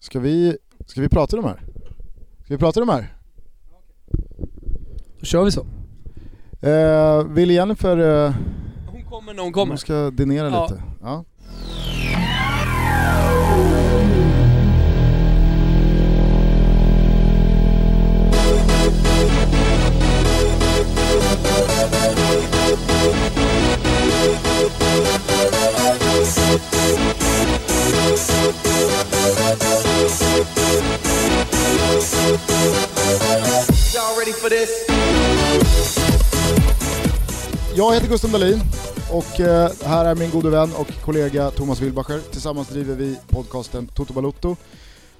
Ska vi, ska vi prata om de här? Ska vi prata om de här? Då kör vi så. Eh, vill Jennifer... Eh, Hon kommer när hon kommer. hon ska dinera Ja. lite. Ja. For this? Jag heter Gustav Dahlin och eh, här är min gode vän och kollega Thomas Wilbacher. Tillsammans driver vi podcasten Toto Balotto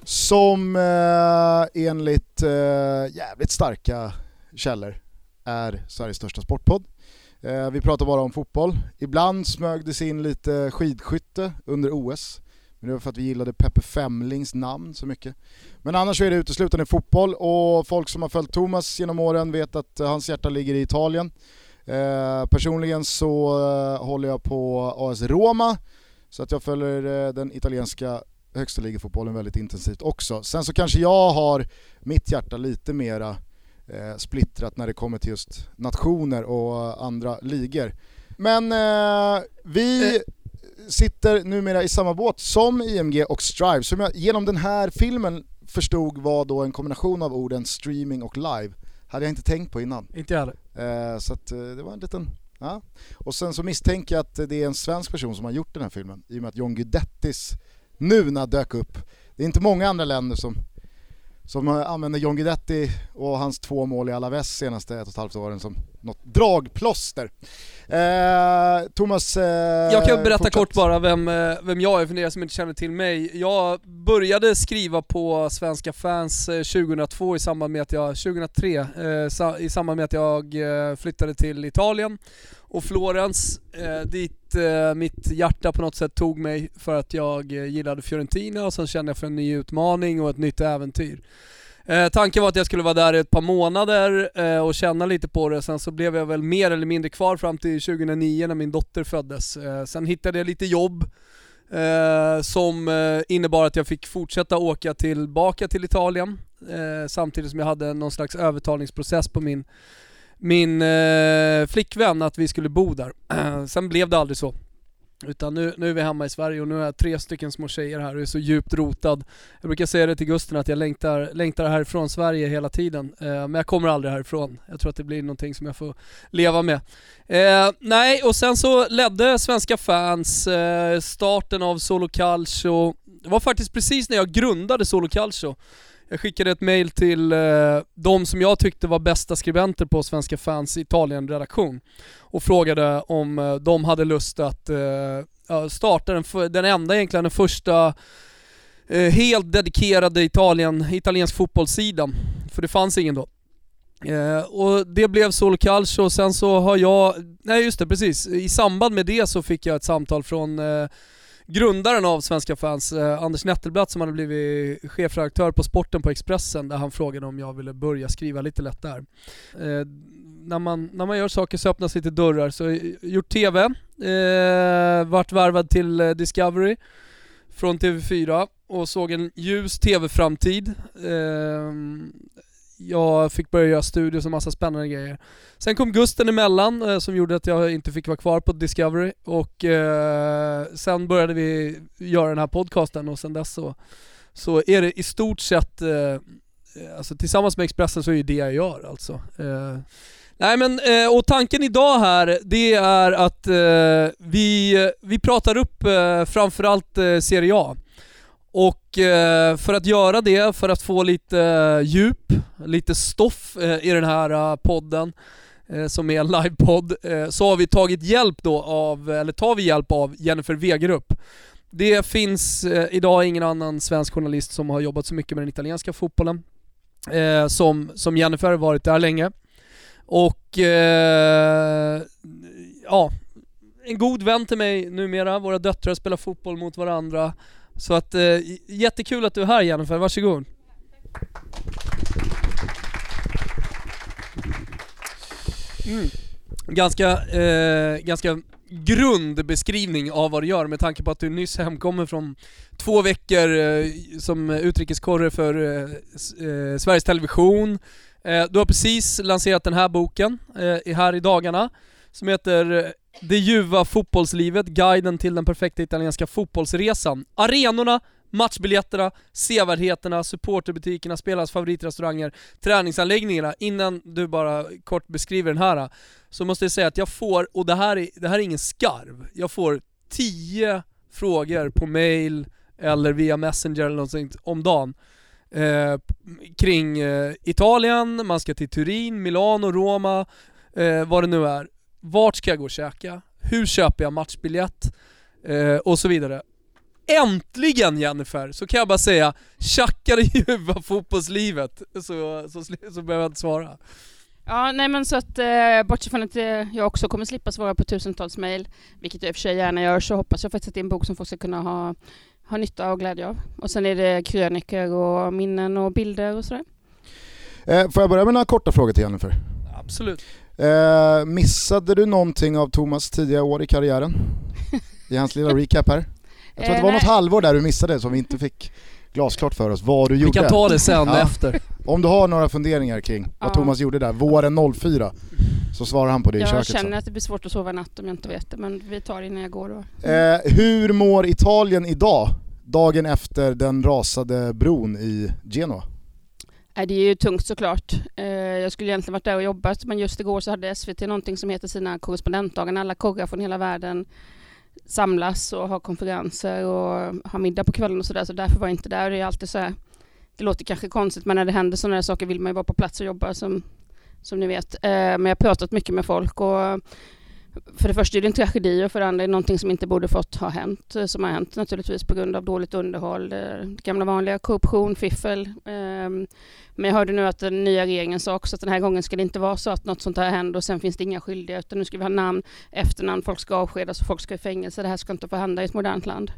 som eh, enligt eh, jävligt starka källor är Sveriges största sportpodd. Vi pratar bara om fotboll. Ibland smög det sig in lite skidskytte under OS. Men det var för att vi gillade Peppe Femlings namn så mycket. Men annars är det uteslutande fotboll och folk som har följt Thomas genom åren vet att eh, hans hjärta ligger i Italien. Eh, personligen så eh, håller jag på AS Roma, så att jag följer eh, den italienska högsta ligafotbollen väldigt intensivt också. Sen så kanske jag har mitt hjärta lite mera eh, splittrat när det kommer till just nationer och eh, andra ligor. Men eh, vi eh, sitter numera i samma båt som IMG och Strive, som jag genom den här filmen förstod var då en kombination av orden streaming och live. Hade jag inte tänkt på innan. Inte jag heller. Eh, så att, eh, det var en liten... Ja. Och sen så misstänker jag att det är en svensk person som har gjort den här filmen i och med att John Guidettis Nuna dök upp. Det är inte många andra länder som, som eh, använder John Guidetti och hans två mål i Alaves senaste ett och ett halvt åren som något dragplåster. Eh, Thomas, eh, Jag kan berätta fortsätt. kort bara vem, eh, vem jag är för er som inte känner till mig. Jag började skriva på Svenska fans eh, 2002 i samband med att jag, 2003, eh, i samband med att jag eh, flyttade till Italien och Florens, eh, dit eh, mitt hjärta på något sätt tog mig för att jag eh, gillade Fiorentina och sen kände jag för en ny utmaning och ett nytt äventyr. Eh, tanken var att jag skulle vara där i ett par månader eh, och känna lite på det, sen så blev jag väl mer eller mindre kvar fram till 2009 när min dotter föddes. Eh, sen hittade jag lite jobb eh, som eh, innebar att jag fick fortsätta åka tillbaka till Italien eh, samtidigt som jag hade någon slags övertalningsprocess på min, min eh, flickvän att vi skulle bo där. sen blev det aldrig så. Utan nu, nu är vi hemma i Sverige och nu har jag tre stycken små tjejer här och är så djupt rotad. Jag brukar säga det till Gusten att jag längtar, längtar härifrån Sverige hela tiden. Eh, men jag kommer aldrig härifrån. Jag tror att det blir någonting som jag får leva med. Eh, nej, och sen så ledde svenska fans eh, starten av Solo Calcio. Det var faktiskt precis när jag grundade Solo Calcio. Jag skickade ett mail till eh, de som jag tyckte var bästa skribenter på Svenska fans Italien-redaktion och frågade om eh, de hade lust att eh, starta den, den enda egentligen, den första eh, helt dedikerade Italien, italiensk fotbollssidan. För det fanns ingen då. Eh, och det blev Solo Calcio och sen så har jag, nej just det precis, i samband med det så fick jag ett samtal från eh, grundaren av Svenska fans, eh, Anders Nettelbratt som hade blivit chefredaktör på Sporten på Expressen där han frågade om jag ville börja skriva lite lätt där. Eh, när, man, när man gör saker så öppnas lite dörrar. Så jag har gjort TV, eh, vart värvad till eh, Discovery från TV4 och såg en ljus TV-framtid. Eh, jag fick börja göra studios och massa spännande grejer. Sen kom Gusten emellan eh, som gjorde att jag inte fick vara kvar på Discovery och eh, sen började vi göra den här podcasten och sen dess så, så är det i stort sett, eh, alltså tillsammans med Expressen så är det det jag gör alltså. Eh, nej men, eh, och tanken idag här, det är att eh, vi, vi pratar upp eh, framförallt eh, Serie A. Och eh, för att göra det, för att få lite eh, djup, lite stoff eh, i den här podden, som är en livepodd, så har vi tagit hjälp då av, eller tar vi hjälp av Jennifer Wegerup. Det finns idag ingen annan svensk journalist som har jobbat så mycket med den italienska fotbollen som, som Jennifer har varit där länge. Och ja, en god vän till mig numera, våra döttrar spelar fotboll mot varandra. Så att eh, jättekul att du är här Jennifer, varsågod. Mm. Ganska, eh, ganska grundbeskrivning av vad du gör med tanke på att du nyss hemkommer från två veckor eh, som utrikeskorre för eh, eh, Sveriges Television. Eh, du har precis lanserat den här boken eh, här i dagarna som heter eh, Det ljuva fotbollslivet, guiden till den perfekta italienska fotbollsresan. Arenorna, matchbiljetterna, sevärdheterna, supporterbutikerna, spelarnas favoritrestauranger, träningsanläggningarna. Innan du bara kort beskriver den här eh, så måste jag säga att jag får, och det här är, det här är ingen skarv, jag får 10 frågor på mail eller via messenger eller någonting om dagen eh, kring eh, Italien, man ska till Turin, Milano, Roma, eh, vad det nu är. Vart ska jag gå och käka? Hur köper jag matchbiljett? Eh, och så vidare. Äntligen Jennifer, så kan jag bara säga, tjacka det ljuva fotbollslivet, så, så, så behöver jag inte svara. Ja, nej men så att eh, bortsett från att eh, jag också kommer slippa svara på tusentals mejl, vilket jag i och för sig gärna gör, så hoppas jag faktiskt att det är en bok som folk ska kunna ha, ha nytta och glädje av. Och sen är det krönikor och minnen och bilder och sådär. Eh, får jag börja med några korta frågor till Jennifer? Absolut. Eh, missade du någonting av Thomas tidiga år i karriären? I hans lilla recap här. Jag tror att det var Eh, något halvår där du missade som vi inte fick glasklart för oss vad du Vi gjorde. kan ta det sen Ja. efter. Om du har några funderingar kring vad Ja. Thomas gjorde där våren 04 så svarar han på det i Jag köket känner sen. att det blir svårt att sova i natt om jag inte vet det, men vi tar det innan jag går då. Eh, hur mår Italien idag? Dagen efter den rasade bron i Genoa. Nej, det är ju tungt såklart. Eh, jag skulle egentligen varit där och jobbat, men just igår så hade SVT någonting som heter sina korrespondentdagar, när alla korrar från hela världen samlas och har konferenser och har middag på kvällen och sådär, så därför var jag inte där. Det är alltid så här, det låter kanske konstigt, men när det händer sådana här saker vill man ju vara på plats och jobba som, som ni vet. Eh, men jag har pratat mycket med folk och för det första är det en tragedi och för det andra är det någonting som inte borde fått ha hänt, eh, som har hänt naturligtvis på grund av dåligt underhåll, det gamla vanliga korruption, fiffel. Ehm, men jag hörde nu att den nya regeringen sa också att den här gången ska det inte vara så att något sånt här händer och sen finns det inga skyldiga utan nu ska vi ha namn, efternamn, folk ska avskedas och folk ska i fängelse. Det här ska inte få hända i ett modernt land.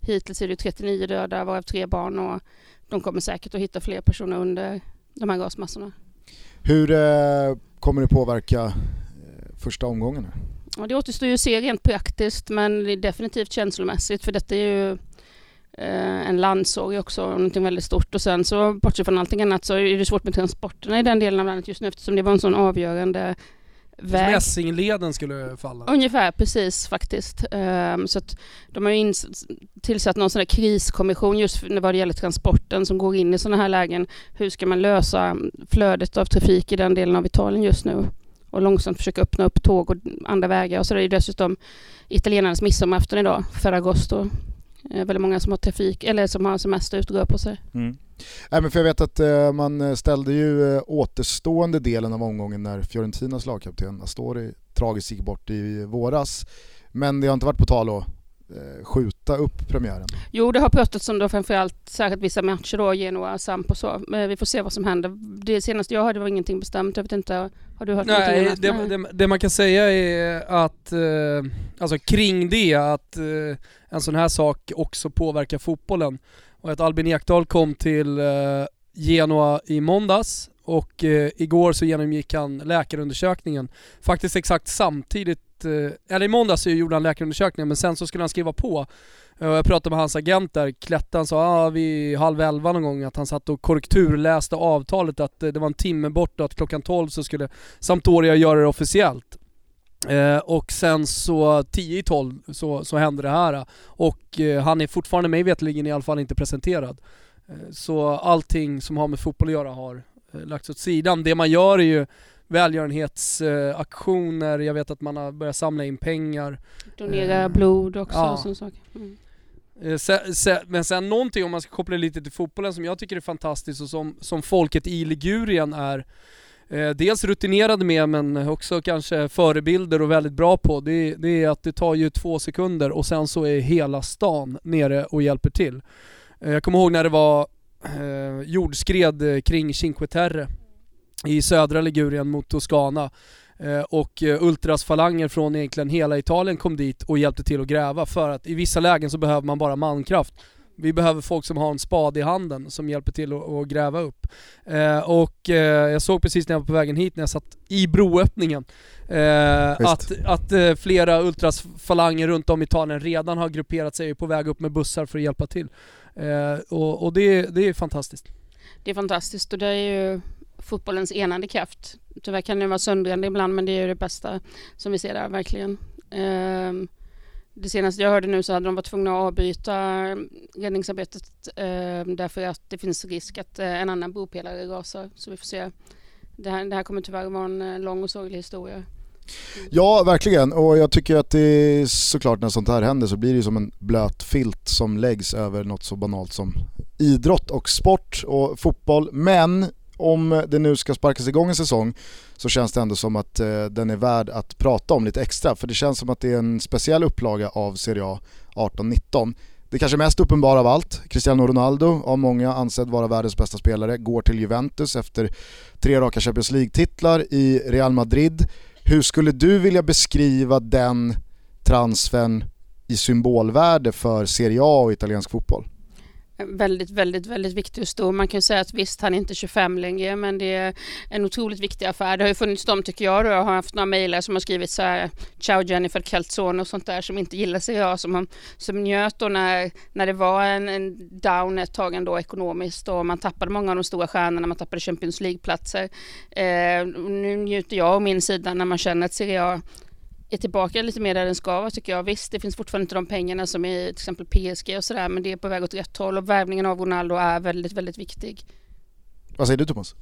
Hittills är det 39 döda varav tre barn och de kommer säkert att hitta fler personer under de här gasmassorna. Hur eh, kommer det påverka första omgången? här? Ja, det återstår ju att se rent praktiskt men det är definitivt känslomässigt för detta är ju eh, en landsorg också, någonting väldigt stort. Och sen så bortsett från allting annat så är det svårt med transporterna i den delen av landet just nu eftersom det var en sån avgörande väg. Mässingleden skulle falla. Ungefär precis faktiskt. Ehm, så att de har ju tillsatt någon sån där kriskommission just för- vad det gäller transporten som går in i sådana här lägen. Hur ska man lösa flödet av trafik i den delen av Italien just nu? Och långsamt försöka öppna upp tåg och andra vägar. Och så är det ju dessutom italienarnas midsommarafton idag, Ferragosto. Eh, väldigt många som har trafik, eller som har semester ute och går på sig. Mm. Nej, men för jag vet att eh, man eh, ställde ju eh, återstående delen av omgången när Fiorentinas lagkapten Astori tragiskt gick bort i våras. Men det har inte varit på tal att skjuta upp premiären. Jo, det har pratats om då framförallt särskilt vissa matcher då, Genoa, Samp och så. Men vi får se vad som händer. Det senaste jag hörde var ingenting bestämt. Jag vet inte, har du hört någonting Nej, annat? det, det, det man kan säga är att, eh, alltså kring det, att eh, en sån här sak också påverkar fotbollen. Och att Albin Ekdal kom till eh, Genoa i måndags och eh, igår så genomgick han läkarundersökningen. Faktiskt exakt samtidigt, Eh, eller i måndags så gjorde han läkarundersökningen men sen så skulle han skriva på. Eh, jag pratade med hans agent där, Klättan sa ah, vid halv elva någon gång att han satt och korrekturläste avtalet att eh, det var en timme bort och att klockan 12 så skulle Sampdoria göra det officiellt. Eh, och sen så 10 i 12 så, så hände det här och eh, han är fortfarande mig veterligen i alla fall inte presenterad. Eh, så allting som har med fotboll att göra har eh, lagts åt sidan. Det man gör är ju välgörenhetsaktioner, jag vet att man har börjat samla in pengar. Donera Eh, blod också ja. och sådana saker. Mm. Eh, se- se- Men sen någonting om man ska koppla lite till fotbollen som jag tycker är fantastiskt och som, som folket i Ligurien är eh, dels rutinerade med men också kanske förebilder och väldigt bra på. Det, det är att det tar ju två sekunder och sen så är hela stan nere och hjälper till. Eh, jag kommer ihåg när det var eh, jordskred kring Cinque Terre i södra Ligurien mot Toscana. Eh, och eh, ultrasfalanger från egentligen hela Italien kom dit och hjälpte till att gräva för att i vissa lägen så behöver man bara mankraft. Vi behöver folk som har en spade i handen som hjälper till att, gräva upp. Eh, och eh, jag såg precis när jag var på vägen hit, när jag satt i broöppningen, eh, att, att flera ultrasfalanger runt om i Italien redan har grupperat sig på väg upp med bussar för att hjälpa till. Och, och det, det är fantastiskt. Det är fantastiskt och det är ju fotbollens enande kraft. Tyvärr kan det vara söndrande ibland men det är ju det bästa som vi ser där verkligen. Um, det senaste jag hörde nu så hade de varit tvungna att avbryta ehm, räddningsarbetet um, därför att det finns risk att uh, en annan bropelare rasar. Så vi får se. Det här, det här kommer tyvärr vara en eh, lång och sorglig historia. Ja, verkligen. Och jag tycker att det är såklart när sånt här händer så blir det som en blöt filt som läggs över något så banalt som idrott och sport och fotboll. Men om det nu ska sparkas igång en säsong så känns det ändå som att eh, den är värd att prata om lite extra. För det känns som att det är en speciell upplaga av Serie A 18-19. Det kanske mest uppenbara av allt, Cristiano Ronaldo, av många ansedd vara världens bästa spelare, går till Juventus efter tre raka Champions League-titlar i Real Madrid. Hur skulle du vilja beskriva den transfern i symbolvärde för Serie A och italiensk fotboll? Väldigt, väldigt, väldigt viktig och stor. Man kan ju säga att visst, han är inte 25 längre, men det är en otroligt viktig affär. Det har ju funnits de, tycker jag, och jag har haft några mejlare som har skrivit så här, Ciao Jennifer Calzone och sånt där som inte gillar sig jag, som, som njöt då när, när det var en, en down ett tag ändå ekonomiskt och man tappade många av de stora stjärnorna, man tappade Champions League-platser. Eh, nu njuter jag och min sida när man känner att Serie A är tillbaka lite mer där den ska vara tycker jag. Visst, det finns fortfarande inte de pengarna som i till exempel PSG och sådär, men det är på väg åt rätt håll och värvningen av Ronaldo är väldigt, väldigt viktig. Vad säger du Thomas?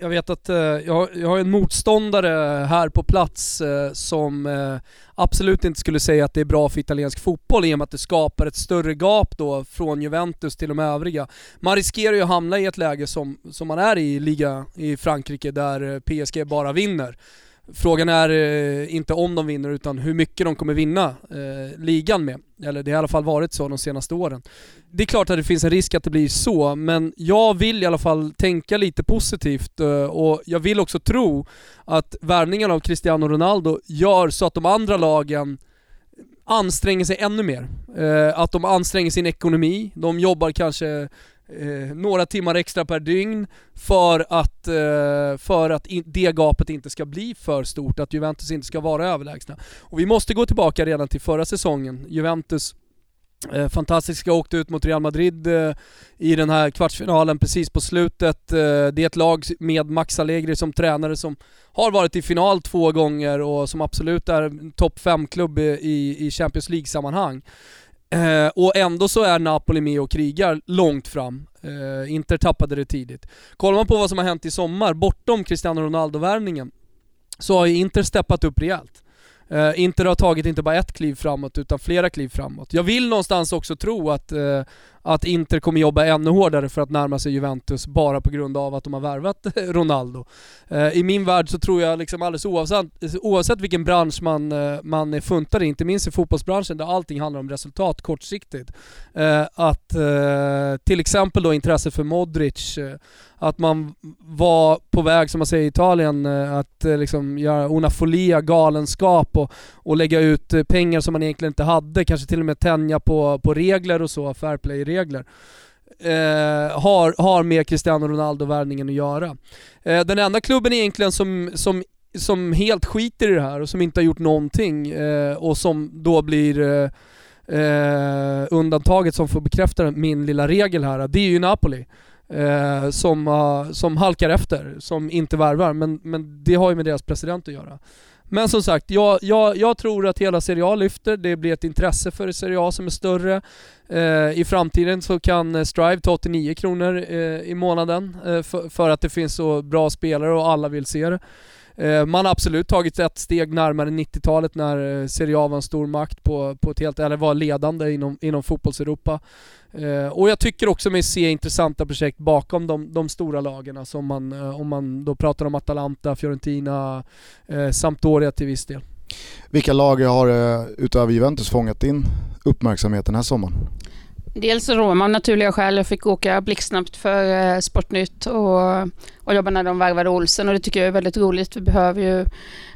Jag vet att eh, jag, jag har en motståndare här på plats eh, som eh, absolut inte skulle säga att det är bra för italiensk fotboll i och med att det skapar ett större gap då från Juventus till de övriga. Man riskerar ju att hamna i ett läge som, som man är i liga i Frankrike där PSG bara vinner. Frågan är eh, inte om de vinner utan hur mycket de kommer vinna eh, ligan med. Eller det har i alla fall varit så de senaste åren. Det är klart att det finns en risk att det blir så, men jag vill i alla fall tänka lite positivt eh, och jag vill också tro att värvningen av Cristiano Ronaldo gör så att de andra lagen anstränger sig ännu mer. Eh, att de anstränger sin ekonomi, de jobbar kanske eh, några timmar extra per dygn för att, eh, för att in, det gapet inte ska bli för stort, att Juventus inte ska vara överlägsna. Och vi måste gå tillbaka redan till förra säsongen. Juventus Eh, fantastiska åkte ut mot Real Madrid eh, i den här kvartsfinalen precis på slutet. Eh, det är ett lag med Max Allegri som tränare som har varit i final två gånger och som absolut är topp 5-klubb i, i Champions League-sammanhang. Eh, och ändå så är Napoli med och krigar långt fram. Eh, Inter tappade det tidigt. Kollar man på vad som har hänt i sommar, bortom Cristiano Ronaldo-värvningen, så har ju Inter steppat upp rejält. Uh, Inter har tagit inte bara ett kliv framåt utan flera kliv framåt. Jag vill någonstans också tro att, uh, att Inter kommer jobba ännu hårdare för att närma sig Juventus bara på grund av att de har värvat Ronaldo. Eh, I min värld så tror jag liksom alldeles oavsett, oavsett vilken bransch man, eh, man är funtad i, inte minst i fotbollsbranschen där allting handlar om resultat kortsiktigt, eh, att till exempel då intresset för Modric att man var på väg, som man säger i Italien, att liksom göra una folia, galenskap och, och lägga ut pengar som man egentligen inte hade, kanske till och med tänja på, på regler och så, fair play-regler. Eh, har, har med Cristiano Ronaldo-värvningen att göra. Eh, den enda klubben egentligen som, som, som helt skiter i det här och som inte har gjort någonting eh, och som då blir eh, eh undantaget som får bekräfta min lilla regel här, det är ju Napoli eh, som, uh, som halkar efter, som inte värvar, men, men det har ju med deras president att göra. Men som sagt, jag, jag, jag tror att hela Serie A lyfter, det blir ett intresse för Serie A som är större. Eh, I framtiden så kan eh, Strive ta 89 kronor eh, i månaden eh, för, för, att det finns så bra spelare och alla vill se det. Eh, man har absolut tagit ett steg närmare 90-talet när eh, Serie A var en stor makt på, på ett helt, eller var ledande inom, inom fotbolls-Europa. Eh, och jag tycker också mig se intressanta projekt bakom de, de stora lagen, alltså om man, om man då pratar om Atalanta, Fiorentina, Sampdoria till viss del. Vilka lag har utöver Juventus fångat din uppmärksamhet den här sommaren? Dels Roma av naturliga skäl. Jag fick åka blixtsnabbt för eh, Sportnytt och, och jobba när de värvade Olsen och det tycker jag är väldigt roligt. Vi behöver ju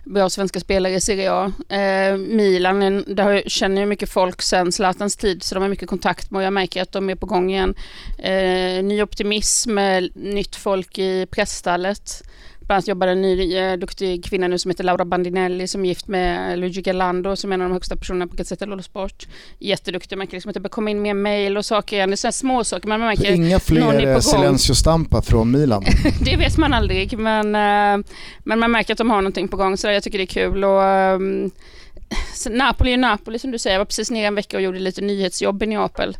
bra svenska spelare i Serie A. Eh, Milan, där känner jag mycket folk sedan Zlatans tid så de har mycket kontakt med och jag märker att de är på gång igen. Eh, ny optimism, eh, nytt folk i pressstallet. Bland annat jobbar en ny eh, duktig kvinna nu som heter Laura Bandinelli som är gift med Luigi Galando som är en av de högsta personerna på Gazzetta dello Sport. Jätteduktig, man märker liksom att det börjar komma in mer mail och saker igen. Det är sådana små saker man märker inga fler eh. Silencio Stampa från Milan. det vet man aldrig men, eh, men man märker att de har någonting på gång så jag tycker det är kul. Och, ehm, så Napoli är Napoli som du säger. Jag var precis nere en vecka och gjorde lite nyhetsjobb i Neapel.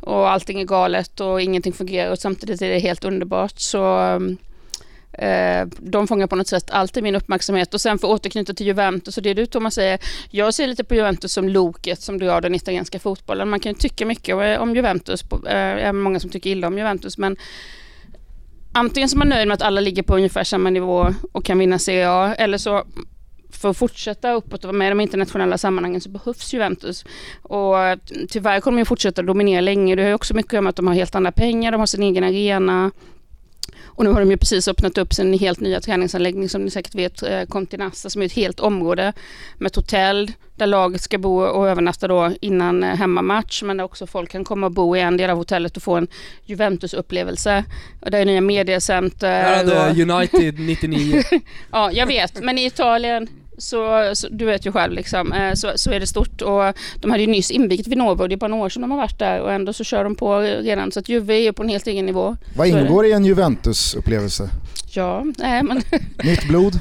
Och allting är galet och ingenting fungerar och samtidigt är det helt underbart. Så eh, Eh, de fångar på något sätt alltid min uppmärksamhet. Och sen för att återknyta till Juventus och det du Thomas säger. Jag ser lite på Juventus som loket som drar den italienska fotbollen. Man kan ju tycka mycket om Juventus. det eh, Även många som tycker illa om Juventus. Men antingen så är man nöjd med att alla ligger på ungefär samma nivå och kan vinna Serie A. Eller så för att fortsätta uppåt och vara med i de internationella sammanhangen så behövs Juventus. Och eh, tyvärr kommer de ju fortsätta dominera länge. Det har ju också mycket att göra med att de har helt andra pengar, de har sin egen arena. Och nu har de ju precis öppnat upp sin helt nya träningsanläggning som ni säkert vet, eh, Continassa, som är ett helt område med ett hotell där laget ska bo och övernatta då innan eh, hemmamatch. Men där också folk kan komma och bo i en del av hotellet och få en Juventus-upplevelse. Och där är nya mediacenter. Här och- United 99. Ja, jag vet. Men i Italien, så, så du vet ju själv, liksom, eh, så, så är det stort. Och de hade ju nyss invigt Vinova och det är bara några år sedan de har varit där och ändå så kör de på redan. Så att Juve är på en helt egen nivå. Vad ingår i en Juventus-upplevelse? Ja, nej men Nytt blod?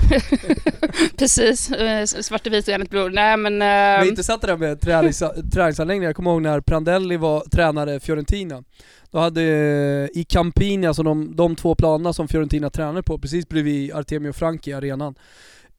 precis. Eh, Svart och vit rent blod. Nej men... Det är Eh, intressant det där med tränings, träningsanläggningar. Jag kommer ihåg när Prandelli var tränare Fiorentina. Då hade eh, i Campini, alltså de, de två planerna som Fiorentina tränade på, precis bredvid Artemio Franchi arenan,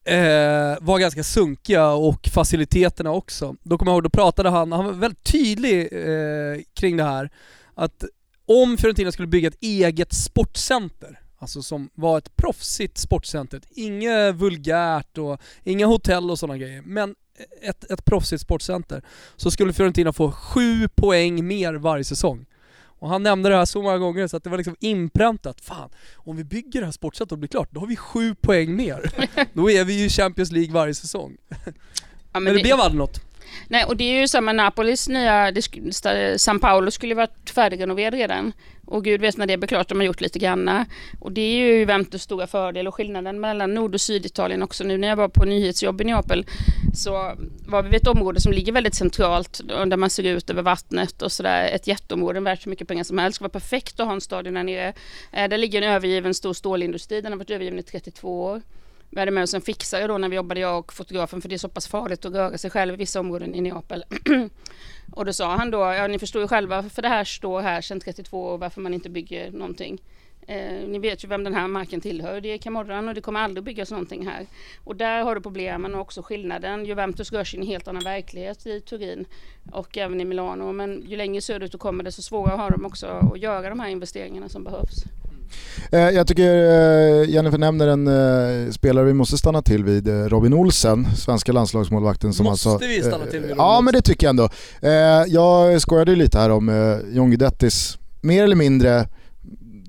eh, var ganska sunkiga och faciliteterna också. Då kommer jag ihåg, då pratade han, han var väldigt tydlig eh, kring det här, att om Fiorentina skulle bygga ett eget sportcenter, alltså som var ett proffsigt sportcenter, inget vulgärt och inga hotell och sådana grejer, men ett, ett proffsigt sportcenter, så skulle Fiorentina få sju poäng mer varje säsong. Och han nämnde det här så många gånger så att det var liksom inpräntat. Fan, om vi bygger det här sportcentret och blir klart, då har vi sju poäng mer. då är vi ju Champions League varje säsong. ja, Men det blev aldrig något. Nej, och det är ju samma Napolis nya, det, San Paolo skulle varit färdigrenoverad redan. Och gud vet när det blir klart, de har gjort lite granna. Och det är ju Juventus stora fördel och skillnaden mellan Nord och Syditalien också. Nu när jag var på nyhetsjobb i Neapel så var vi vid ett område som ligger väldigt centralt där man ser ut över vattnet och sådär. Ett jätteområde värt så mycket pengar som helst. Det var perfekt att ha en stadion där nere. Eh, där ligger en övergiven stor stålindustri, den har varit övergiven i 32 år. Vi hade med oss en fixare då när vi jobbade, jag och fotografen, för det är så pass farligt att röra sig själv i vissa områden i Neapel. och då sa han då, ja ni förstår ju själva för det här står här sedan 32 och varför man inte bygger någonting. Eh, ni vet ju vem den här marken tillhör, det är Camorran och det kommer aldrig byggas någonting här. Och där har du problemen och också skillnaden. Juventus rör sig i en helt annan verklighet i Turin och även i Milano. Men ju längre söderut du kommer desto svårare har de också att göra de här investeringarna som behövs. Eh, jag tycker eh, Jennifer nämner en eh, spelare vi måste stanna till vid, Robin Olsen, svenska landslagsmålvakten som Måste alltså... vi stanna till vid Robin Ja men det tycker jag ändå. Jag skojade ju lite här om John Guidettis mer eller mindre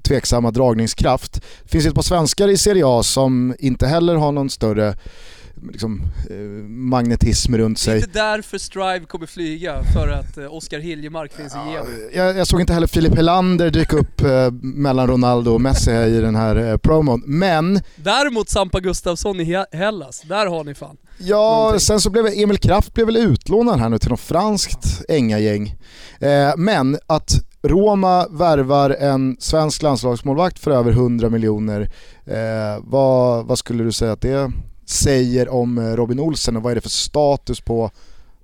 tveksamma dragningskraft. Det finns ett par svenskar i Serie A som inte heller har någon större liksom, eh, magnetism runt Det är sig. inte därför Strive kommer flyga, för att eh, Oskar Hiljemark finns i Gävle. Jag, jag såg inte heller Filip Helander dyka upp eh, mellan Ronaldo och Messi i den här promon. Men Däremot Sampa Gustafsson i He- Hellas, där har ni fan. Ja, Någonting. sen så blev Emil Kraft blev väl utlånad här nu till något franskt ängagäng. Men att Roma värvar en svensk landslagsmålvakt för över 100 miljoner, eh, vad, vad skulle du säga att det säger om eh, Robin Olsen och vad är det för status på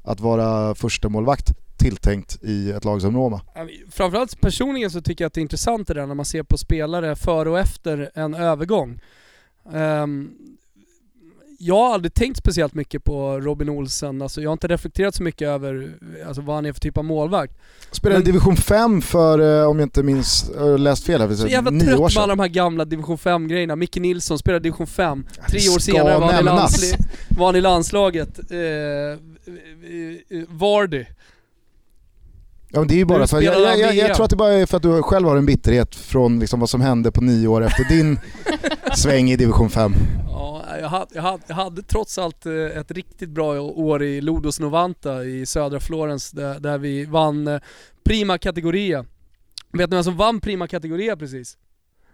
att vara första målvakt tilltänkt i ett lag som Roma? Framförallt personligen så tycker jag att det är intressant det där när man ser på spelare före och efter en övergång. Ehm, jag har aldrig tänkt speciellt mycket på Robin Olsen, alltså jag har inte reflekterat så mycket över alltså, vad han är för typ av målvakt. Spelade i division 5 för, eh, om jag inte minns, läst fel här, Så jävla nio trött år sedan. alla de här gamla division 5-grejerna. Micke Nilsson spelade division 5, det tre år senare var han, i nämnas. landsli- var han i landslaget. Eh, eh, eh, Vardy. Ja, men det är ju bara för, jag, jag, jag, jag tror att det bara är för att du själv har en bitterhet från liksom vad som hände på nio år efter din sväng i division 5. Ja, jag hade, hade, jag hade trots allt eh, ett riktigt bra år i Lodos Novanta i södra Florens där, där vi vann eh, Prima Categoria. Vet ni vem som vann Prima Categoria precis?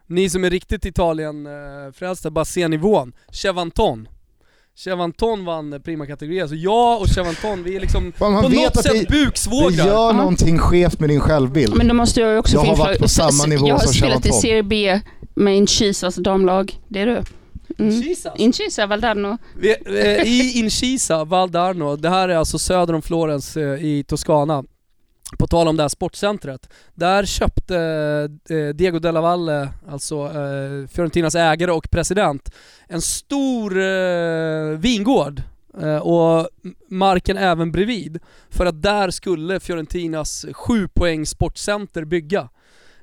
Ni som är riktigt Italien-frälsta, bara se nivån. Chevanton. Chevanton vann Prima Categoria, så jag och Chevanton, vi är liksom Fan, på något sätt det, det buksvågrar. gör någonting skevt med din självbild. Men då måste jag ju också Jag har varit på samma nivå Jag har som spelat i Chevanton. Serie B med Inchisas damlag. Det är du. Mm. Incisa Valdano. Vi, eh, I Incisa, Valdarno, det här är alltså söder om Florens eh, i Toscana. På tal om det här sportcentret. Där köpte eh, Diego Della Valle, alltså eh, Fiorentinas ägare och president, en stor eh, vingård eh, och marken även bredvid. För att där skulle Fiorentinas sju poäng sportcenter bygga.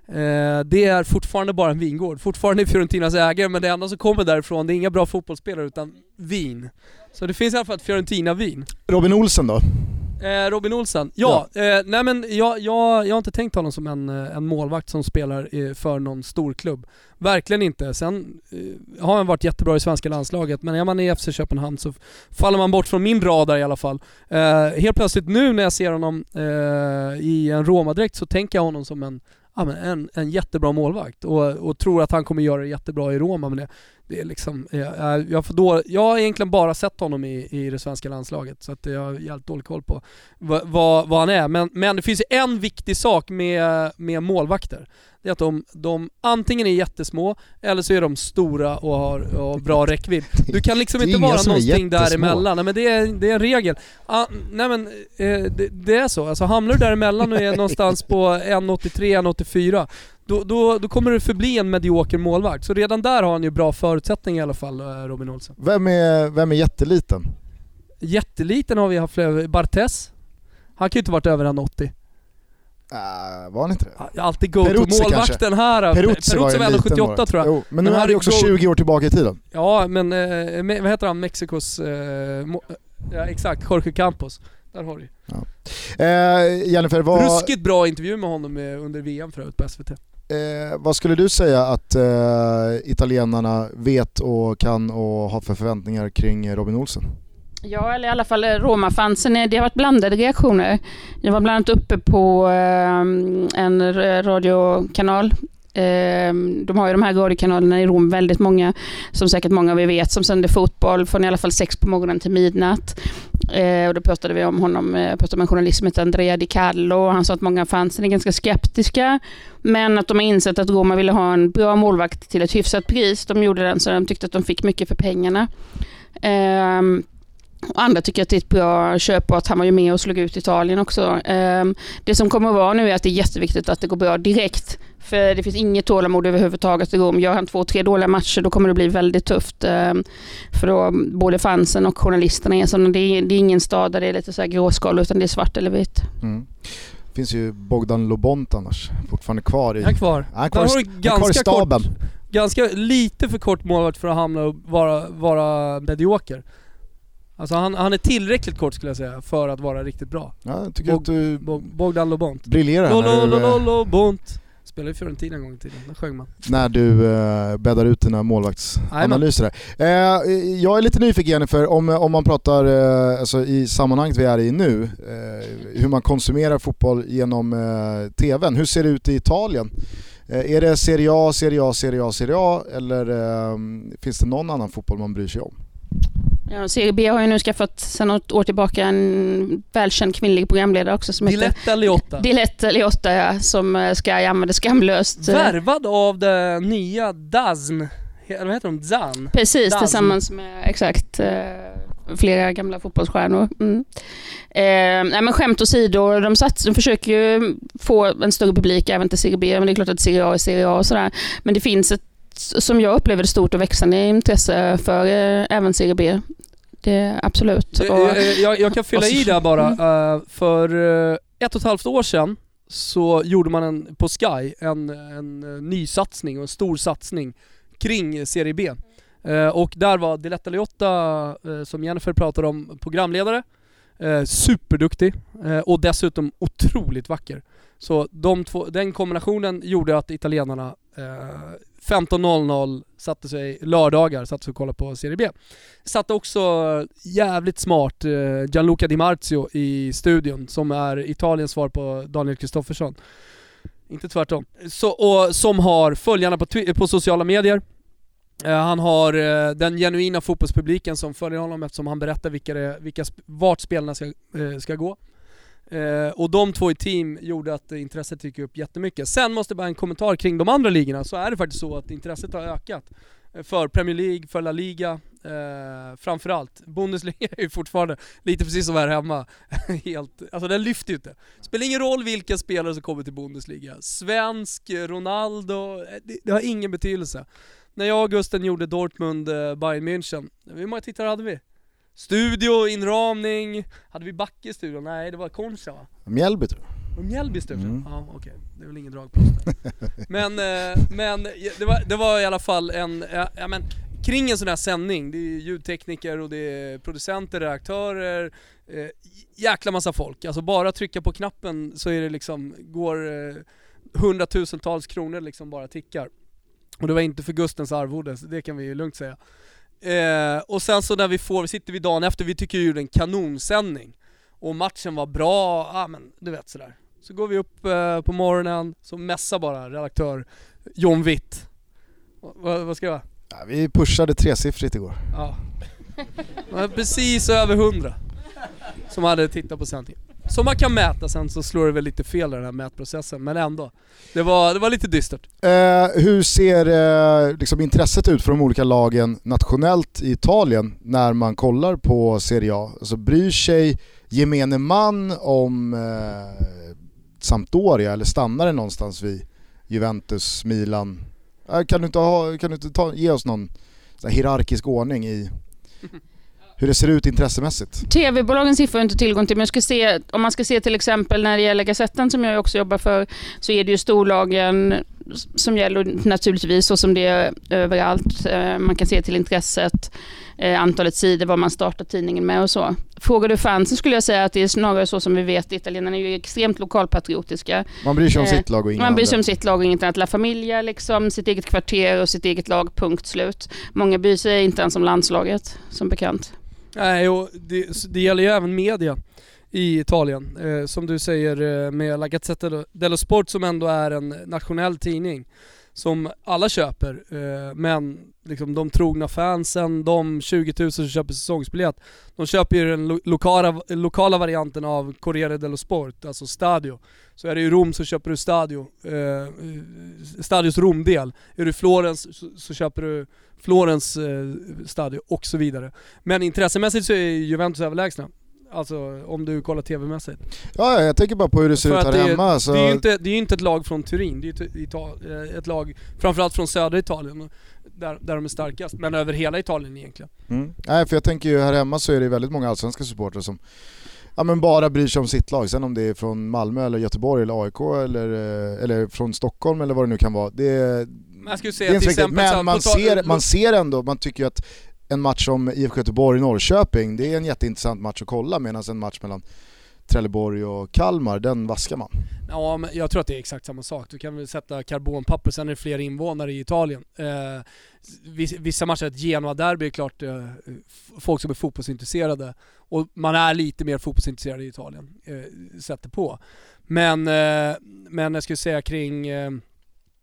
Eh, det är fortfarande bara en vingård, fortfarande Fiorentinas ägare men det enda som kommer därifrån det är inga bra fotbollsspelare utan vin. Så det finns i alla fall ett Fiorentina-vin. Robin Olsen då? Eh, Robin Olsen, ja, Eh, nej men jag, jag, jag har inte tänkt honom som en, eh, en målvakt som spelar för någon stor klubb. Verkligen inte. Sen eh, har han varit jättebra i svenska landslaget, men är man i FC Köpenhamn så faller man bort från min radar i alla fall. Eh, helt plötsligt nu när jag ser honom eh, i en Roma-dräkt så tänker jag honom som en, ja, men en, en jättebra målvakt och, och tror att han kommer göra det jättebra i Roma. Men det, det är liksom, jag, får då, jag har egentligen bara sett honom i, i det svenska landslaget så att jag har jävligt dålig koll på vad, vad, han är. Men, men det finns ju en viktig sak med, med målvakter. Det är att de, de antingen är jättesmå eller så är de stora och har, och har bra räckvidd. Du kan liksom inte vara någonting däremellan. Nej men det är, det är en regel. Ah, nej men eh, det, det är så. Alltså hamnar du däremellan och är någonstans på 1,83, 1,84 då, då, då kommer du förbli en medioker målvakt. Så redan där har han ju bra förutsättningar i alla fall, eh, Robin Olsen. Vem är, vem är jätteliten? Jätteliten har vi haft flera, Bartes. Han kan ju inte varit över 1,80. Äh, var han inte det? Ja, Alltid go Peruzzi målvakten här. Peruzzi var ju liten 78 målvakt. tror jag. Jo, men nu Men är här vi är också goal- 20 år tillbaka i tiden. Ja men, eh, vad heter han, Mexikos... Eh, mo- ja exakt, Jorge Campos. Där har du ju. Eh, Jennifer, vad, Ruskigt bra intervju med honom eh, under VM förut på SVT eh, vad skulle du säga att eh, italienarna vet och kan och har för förväntningar kring Robin Olsen? Ja, eller i alla fall eh, Roma-fansen. Eh, det har varit blandade reaktioner. Jag var bland annat uppe på eh, en radiokanal. Eh, de har ju de här radiokanalerna i Rom, väldigt många, som säkert många av er vet, som sänder fotboll från i alla fall sex på morgonen till midnatt. Eh, och då pratade vi om honom, eh, pratade med en journalist som heter Andrea Di Carlo och han sa att många fansen är ganska skeptiska, men att de har insett att Roma ville ha en bra målvakt till ett hyfsat pris. De gjorde den så de tyckte att de fick mycket för pengarna. Eh, andra tycker att det är ett bra köp och att han var ju med och slog ut Italien också. Ehm, det som kommer att vara nu är att det är jätteviktigt att det går bra direkt. För det finns inget tålamod överhuvudtaget i Rom. Gör han två, tre dåliga matcher då kommer det bli väldigt tufft. ehm, för då både fansen och journalisterna är sådana. Det är, det är ingen stad där det är lite så här gråskal utan det är svart eller vitt. Mm. finns ju Bogdan Lobont annars, fortfarande kvar i... Är han kvar? Han är kvar, har i- du han är kvar i ganska kort, staben. ganska lite för kort målvakt för att hamna och vara, vara medioker. Alltså han, han är tillräckligt kort skulle jag säga för att vara riktigt bra. Ja, jag tycker Bog- att du Bo- Bogdan Lobont. briljerar Lo, när lo, du, lo, eh, lo, Bont. Spelade i Fiorentina en gång i tiden, där sjöng man. när du eh, bäddar ut dina målvaktsanalyser där. Eh, jag är lite nyfiken Jennifer, om, om man pratar eh, alltså, i sammanhanget vi är i nu, eh, hur man konsumerar fotboll genom eh, TVn. Hur ser det ut i Italien? Eh, är det Serie A, Serie A, Serie A, Serie A eller eh, finns det någon annan fotboll man bryr sig om? Ja, Serie B har ju nu skaffat sedan något år tillbaka en välkänd kvinnlig programledare också som heter Diletta Liotta. Diletta Liotta ja, som eh, Sky använder skamlöst. Värvad av det nya DAZN. He- Vad heter de? ZAN? Precis, Dans. tillsammans med exakt eh, flera gamla fotbollsstjärnor. Mm. Eh, nej men skämt åsido, de, sats, de försöker ju få en större publik även till Serie B, men det är klart att Serie A är Serie A och sådär. Men det finns ett, som jag upplever stort och växande intresse för eh, även Serie B. Det absolut. Eh, Och, eh, Jag, jag kan fylla i där bara. Eh, För ett och ett halvt år sedan så gjorde man en, på Sky en, en ny satsning och en stor satsning kring Serie B. Och där var Diletta Liotta, som Jennifer pratade om, programledare. Superduktig och dessutom otroligt vacker. Så de två, den kombinationen gjorde att italienarna 15.00 satte sig, lördagar, satte sig och kollade på Serie B. Satte också jävligt smart eh, Gianluca Di Marzio i studion, som är Italiens svar på Daniel Kristoffersson. Inte tvärtom. Så, och som har följarna på, på sociala medier. Eh, han har eh, den genuina fotbollspubliken som följer honom eftersom han berättar vilka det, vilka, vart spelarna ska, ska gå. Eh, och de två i team gjorde att intresset gick upp jättemycket. Sen måste jag bara en kommentar kring de andra ligorna, så är det faktiskt så att intresset har ökat. Eh, för Premier League, för La Liga, eh, framförallt. Bundesliga är ju fortfarande lite precis som här hemma. Helt, alltså den lyfter ju inte. Spelar ingen roll vilka spelare som kommer till Bundesliga. Svensk, eh, Ronaldo, eh, det, det har ingen betydelse. När jag och Gusten gjorde Dortmund, eh, Bayern München, hur många tittare hade vi? Studio, inramning, hade vi Backe i studion? Nej det var Concha va? Mjällby tror jag. Mjällby i studion? Mm. Ja okej, det är väl ingen dragplåster. men, eh, men det var, det var i alla fall en, ja, men kring en sån här sändning, det är ljudtekniker och det är producenter, redaktörer, eh, jäkla massa folk. Alltså bara trycka på knappen så är det liksom, går eh, hundratusentals kronor liksom bara tickar. Och det var inte för Gustens arvode, det kan vi ju lugnt säga. Eh, och sen så när vi får, sitter vi dagen efter, vi tycker ju det är en kanonsändning. Och matchen var bra, ja men du vet sådär. Så går vi upp eh, på morgonen, så mässar bara redaktör John Witt. Va- vad- vad ska jag? Ja, vi pushade tresiffrigt igår. Ja. Precis över 100 som hade tittat på sändningen. Som man kan mäta sen så slår det väl lite fel i den här mätprocessen, men ändå. Det var, det var lite dystert. Eh, hur ser eh, liksom intresset ut för de olika lagen nationellt i Italien när man kollar på Serie A? Alltså bryr sig gemene man om eh, Sampdoria eller stannar det någonstans vid Juventus, Milan? Eh, kan du inte, ha, kan du inte ta, ge oss någon hierarkisk ordning i hur det ser ut intressemässigt? TV-bolagens siffror har jag inte tillgång till, men ska se, om man ska se till exempel när det gäller Gazetten som jag också jobbar för, så är det ju storlagen som gäller naturligtvis, så som det är överallt. Eh, Man kan se till intresset, eh, antalet sidor, vad man startar tidningen med och så. Frågar du fansen skulle jag säga att det är snarare så som vi vet, italienarna är ju extremt lokalpatriotiska. Man bryr sig om Eh, sitt lag och inga Man bryr sig om sitt lag och inget annat. La Familia, liksom, sitt eget kvarter och sitt eget lag, punkt slut. Många bryr sig inte ens om landslaget, som bekant. Nej, och det, det gäller ju även media i Italien. Eh, som du säger eh, med La Gazzetta dello Sport som ändå är en nationell tidning som alla köper. Eh, men liksom de trogna fansen, de 20 000 som köper säsongsbiljett, de köper ju den lo- lokala, lokala varianten av Corriere dello Sport, alltså Stadio. Så är du i Rom så köper du Stadio, eh, Stadios Romdel. Är du i Florens så, så köper du Florens eh, Stadio och så vidare. Men intressemässigt så är Juventus överlägsna. Alltså om du kollar TV-mässigt. Ja, jag tänker bara på hur det ser För ut här det, hemma. Så... det är ju inte, det är ju inte ett lag från Turin, det är ju ett, eh, ett lag framförallt från södra Italien, där, där de är starkast. Men över hela Italien egentligen. Mm. Nej, för jag tänker ju här hemma så är det väldigt många allsvenska supportrar som ja, men bara bryr sig om sitt lag. Sen om det är från Malmö eller Göteborg eller AIK eller, eh, eller från Stockholm eller vad det nu kan vara. Det, är- Men jag skulle det säga är inte till exempel Men man ser, man ser ändå, man tycker ju att en match som IFK Göteborg-Norrköping, det är en jätteintressant match att kolla medan en match mellan Trelleborg och Kalmar, den vaskar man. Ja, men jag tror att det är exakt samma sak. Du kan väl sätta karbonpapper, sen är det fler invånare i Italien. Eh, vissa matcher, ett Genoa-derby är klart eh, folk som är fotbollsintresserade. Och man är lite mer fotbollsintresserad i Italien, eh, sätter på. Men, eh, men jag skulle säga kring eh,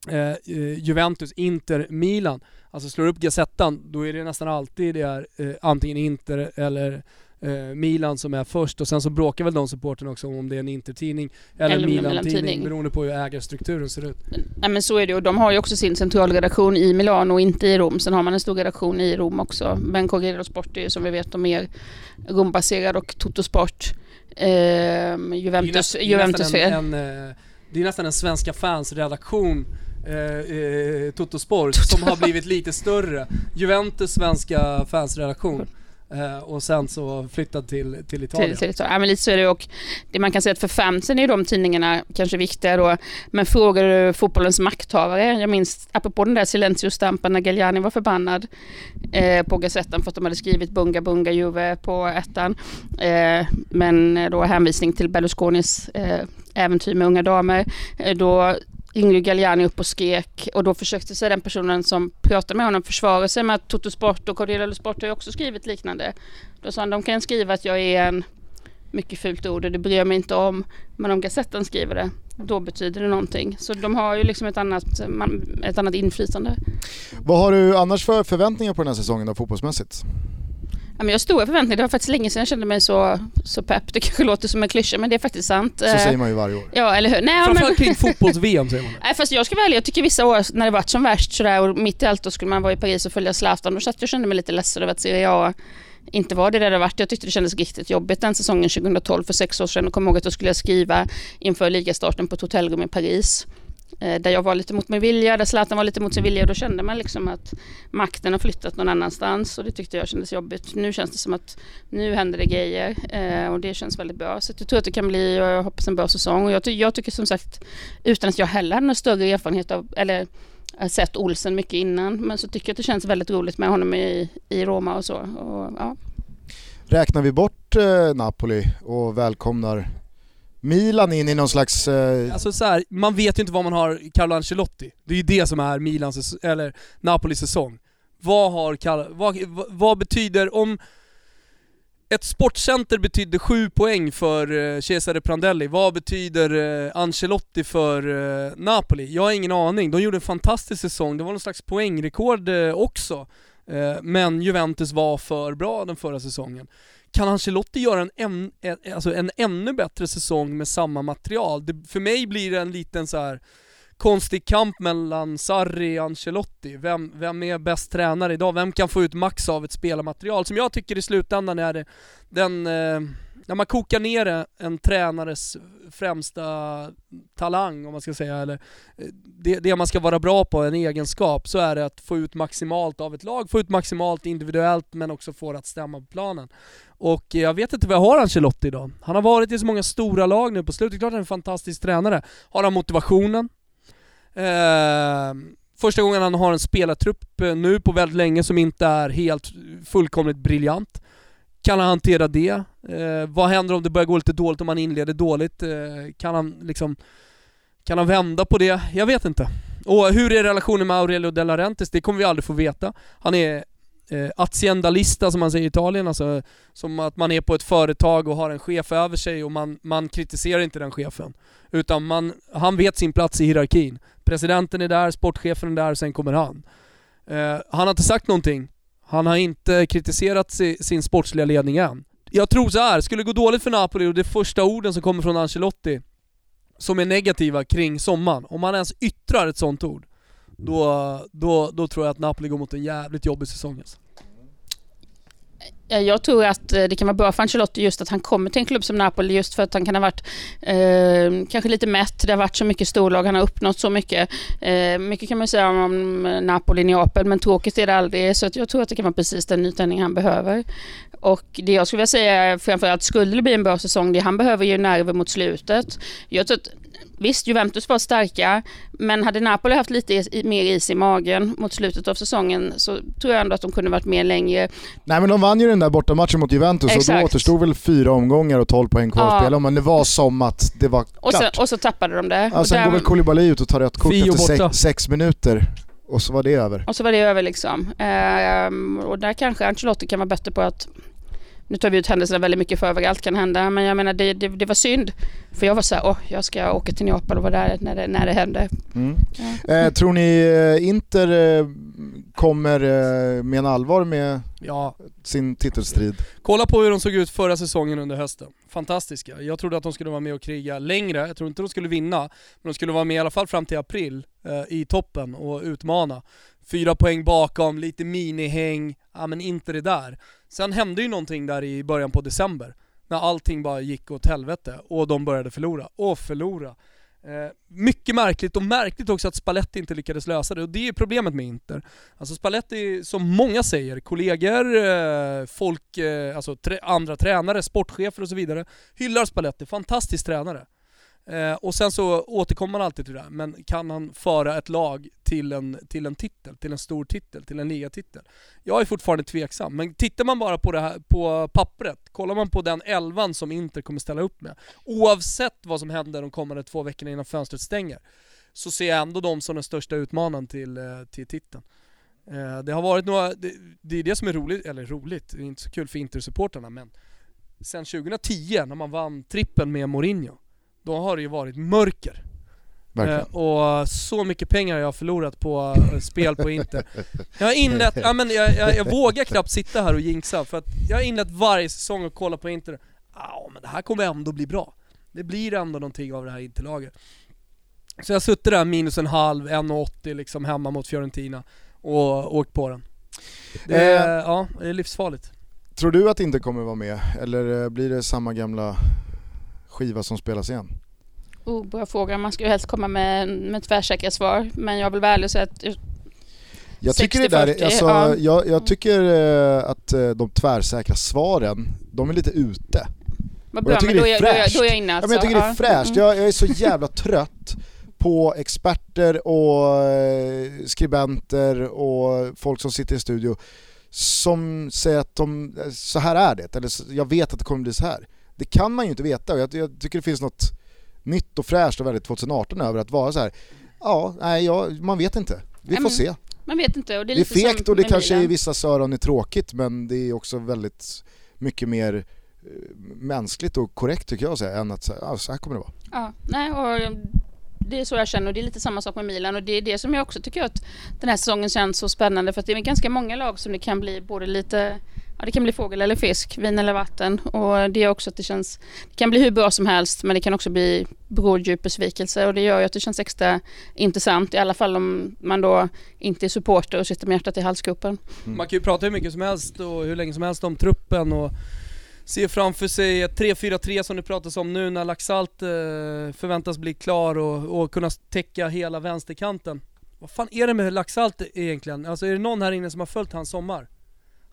eh, Juventus, Inter, Milan. Alltså slår du upp Gazettan, då är det nästan alltid det är eh, antingen Inter eller eh, Milan som är först och sen så bråkar väl de supporterna också om det är en Inter-tidning eller, Eller Milan-tidning beroende på hur ägarstrukturen ser ut. Nej men så är det och de har ju också sin centralredaktion i Milano och inte i Rom. Sen har man en stor redaktion i Rom också. Men Corriere Sport är ju som vi vet de mer Rombaserad och Totosport. Ehm, Juventus, det är, Juventus nästan fel. en, en, eh, det är nästan en svenska fans redaktion eh, eh, Totosport som har blivit lite större. Juventus svenska fansredaktion. Eh, och sen så flyttad till, till Italien. Till, till, till, ja, men lite så är det och det man kan säga att för fansen är de tidningarna kanske viktiga då. Men frågar du fotbollens makthavare, jag minns apropå den där Silencio-stampen när Galliani var förbannad eh, på Gazetten för att de hade skrivit Bunga Bunga Juve på ettan. Eh, men då hänvisning till Berlusconis eh, äventyr med unga damer. Eh, då Ingrid Galliani upp och skrek och då försökte sig den personen som pratade med honom försvara sig med att Toto Sport och Cordelia Sport har ju också skrivit liknande. Då sa han, de kan skriva att jag är en mycket fult ord och det bryr jag mig inte om. Men om Gazetten skriver det, då betyder det någonting. Så de har ju liksom ett annat, ett annat inflytande. Vad har du annars för förväntningar på den här säsongen då, fotbollsmässigt? Ja, men jag har stora förväntningar. Det var faktiskt länge sedan jag kände mig så, så pepp. Det kanske låter som en klyscha men det är faktiskt sant. Så säger man ju varje år. Ja, eller hur? Nej, Framförallt kring fotbolls-VM säger man Nej, fast jag ska ärlig. Jag tycker vissa år när det varit som värst sådär och mitt i allt då skulle man vara i Paris och följa Zlatan. Då satt jag och kände mig lite ledsen över att Serie A inte var det där det varit. Jag tyckte det kändes riktigt jobbigt den säsongen 2012 för sex år sedan och kom ihåg att jag skulle skriva inför ligastarten på ett hotellrum i Paris. Eh, där jag var lite mot min vilja, där Zlatan var lite mot sin vilja och då kände man liksom att makten har flyttat någon annanstans och det tyckte jag kändes jobbigt. Nu känns det som att nu händer det grejer eh, och det känns väldigt bra. Så jag tror att det kan bli, jag hoppas en bra säsong och jag, jag tycker som sagt, utan att jag heller har någon större erfarenhet av, eller sett Olsen mycket innan, men så tycker jag att det känns väldigt roligt med honom i, i Roma och så. Och, ja. Räknar vi bort eh, Napoli och välkomnar Milan in i någon slags... Eh... Alltså så här, man vet ju inte vad man har Carlo Ancelotti. Det är ju det som är Milans, eller Napolis säsong. Vad har Carlo, vad, vad betyder, om ett sportcenter betydde sju poäng för eh, Cesare Prandelli, vad betyder eh, Ancelotti för eh, Napoli? Jag har ingen aning. De gjorde en fantastisk säsong, det var någon slags poängrekord också. men Juventus var för bra den förra säsongen kan Ancelotti göra en, en, en, alltså en ännu bättre säsong med samma material? Det, för mig blir det en liten så här konstig kamp mellan Sarri och Ancelotti. Vem, vem är bäst tränare idag? Vem kan få ut max av ett spelarmaterial? Som jag tycker i slutändan är det den eh, när man kokar ner en tränares främsta talang, om man ska säga, eller eh, det, det, man ska vara bra på, en egenskap, så är det att få ut maximalt av ett lag, få ut maximalt individuellt men också få det att stämma på planen. Och eh, jag vet inte vad jag har Ancelotti idag. Han har varit i så många stora lag nu på slutet, klart han är en fantastisk tränare. Har han motivationen? Eh, första gången han har en spelartrupp eh, nu på väldigt länge som inte är helt fullkomligt briljant. Kan han hantera det? Eh, vad händer om det börjar gå lite dåligt, om han inleder dåligt? Eh, kan han liksom... Kan han vända på det? Jag vet inte. Och hur är relationen med Aurelio De Laurentiis? Det kommer vi aldrig få veta. Han är eh, aziendalista som man säger i Italien, alltså som att man är på ett företag och har en chef över sig och man, man kritiserar inte den chefen. Utan man, han vet sin plats i hierarkin. Presidenten är där, sportchefen är där, sen kommer han. Eh, han har inte sagt någonting han har inte kritiserat sin sportsliga ledning än. Jag tror så här, skulle det gå dåligt för Napoli och det första orden som kommer från Ancelotti som är negativa kring sommaren, om han ens yttrar ett sånt ord, då, då, då tror jag att Napoli går mot en jävligt jobbig säsong alltså. Eh, jag tror att eh, det kan vara bra för Ancelotti just att han kommer till en klubb som Napoli just för att han kan ha varit eh, kanske lite mätt. Det har varit så mycket storlag, han har uppnått så mycket. Eh, mycket kan man säga om Napoli, Neapel, men tråkigt är det aldrig. Så att jag tror att det kan vara precis den nytändning han behöver. Och det jag skulle vilja säga framförallt skulle det bli en bra säsong, det han behöver ju nerver mot slutet. Jag tror att Visst, Juventus var starka, men hade Napoli haft lite mer is i magen mot slutet av säsongen så tror jag ändå att de kunde varit med längre. Nej men de vann ju den där bortamatchen mot Juventus Exakt. och då återstod väl fyra omgångar och 12 poäng kvar att spela men det var som att det var och klart. Sen, och så tappade de det. Ja, sen där... går väl Koulibaly ut och tar rött kort efter sex, sex, minuter. Och så var det över. Och så var det över liksom. Ehm, och där kanske Ancelotti kan vara bättre på att nu tar vi ut händelserna väldigt mycket för allt kan hända, men jag menar det, det, det var synd. För jag var såhär, åh, jag ska åka till Neapel och vara där när det, när det hände. Mm. Ja. Eh, tror ni eh, Inter eh, kommer eh, med en allvar med ja. sin titelstrid? Kolla på hur de såg ut förra säsongen under hösten. Fantastiska. Jag trodde att de skulle vara med och kriga längre, jag tror inte de skulle vinna, men de skulle vara med i alla fall fram till april eh, i toppen och utmana. Fyra poäng bakom, lite minihäng, ja men inte det där. Sen hände ju någonting där i början på december, när allting bara gick åt helvete och de började förlora, och förlora. Eh, mycket märkligt och märkligt också att Spalletti inte lyckades lösa det och det är problemet med Inter. Alltså Spalletti, som många säger, kollegor, eh, folk, eh, alltså trä andra tränare, sportchefer och så vidare, hyllar Spalletti, fantastisk tränare. Eh, och sen så återkommer man alltid till det där, men kan han föra ett lag till en, till en titel, till en stor titel, till en ligatitel? Jag är fortfarande tveksam, men tittar man bara på det här på pappret, kollar man på den elvan som Inter kommer ställa upp med, oavsett vad som händer de kommande två veckorna innan fönstret stänger, så ser jag ändå dem som den största utmanaren till, eh, till titeln. Eh, det har varit några, det, det är det som är roligt, eller roligt, det är inte så kul för Inter-supportrarna men sen 2010 när man vann trippen med Mourinho, då har det ju varit mörker. Eh, och så mycket pengar jag har förlorat på eh, spel på Inter. Jag har inlett, ja, men jag, jag, jag vågar knappt sitta här och jinxa för att jag har inlett varje säsong och kollat på Inter. Ja men det här kommer ändå bli bra. Det blir ändå någonting av det här Interlaget. Så jag har suttit där minus en halv, 1,80 liksom hemma mot Fiorentina och åkt på den. Det är, Eh. ja, det är livsfarligt. Tror du att det inte kommer vara med, eller eh, blir det samma gamla skiva som spelas igen? Oh, bra fråga. Man ska ju helst komma med, med tvärsäkra svar. Men jag vill vara ärlig och säga att Jag tycker, det där, 60-40, alltså, ja. jag, jag tycker eh, att eh, de tvärsäkra svaren, de är lite ute. vad jag bra, tycker men då är, då, är, då är jag inne Ja, alltså. men jag tycker det är fräscht, Mm. jag, jag är så jävla trött på experter och eh, skribenter och folk som sitter i studio som säger att de, så här är det, eller jag vet att det kommer bli så här. Det kan man ju inte veta och jag, jag tycker det finns något nytt och fräscht och väldigt 2018 över att vara så här. ja, nej, ja, man vet inte. Vi får se. Man vet inte. Och det är, Det är lite fegt och det kanske i vissa öron är tråkigt men det är också väldigt mycket mer eh, mänskligt och korrekt tycker jag att säga än att ja, så här kommer det vara. Ja, nej, och det är så jag känner och det är lite samma sak med Milan och det är det som jag också tycker att den här säsongen känns så spännande för att det är ganska många lag som det kan bli både lite Ja, det kan bli fågel eller fisk, vin eller vatten och det gör också att det känns Det kan bli hur bra som helst men det kan också bli bråddjup besvikelse och det gör ju att det känns extra intressant i alla fall om man då inte är supporter och sitter med hjärtat i halsgropen. Mm. Man kan ju prata hur mycket som helst och hur länge som helst om truppen och se framför sig ett 3-4-3 som det pratas om nu när Laxalt eh, förväntas bli klar och, och kunna täcka hela vänsterkanten. Vad fan är det med Laxalt egentligen? Alltså är det någon här inne som har följt hans sommar?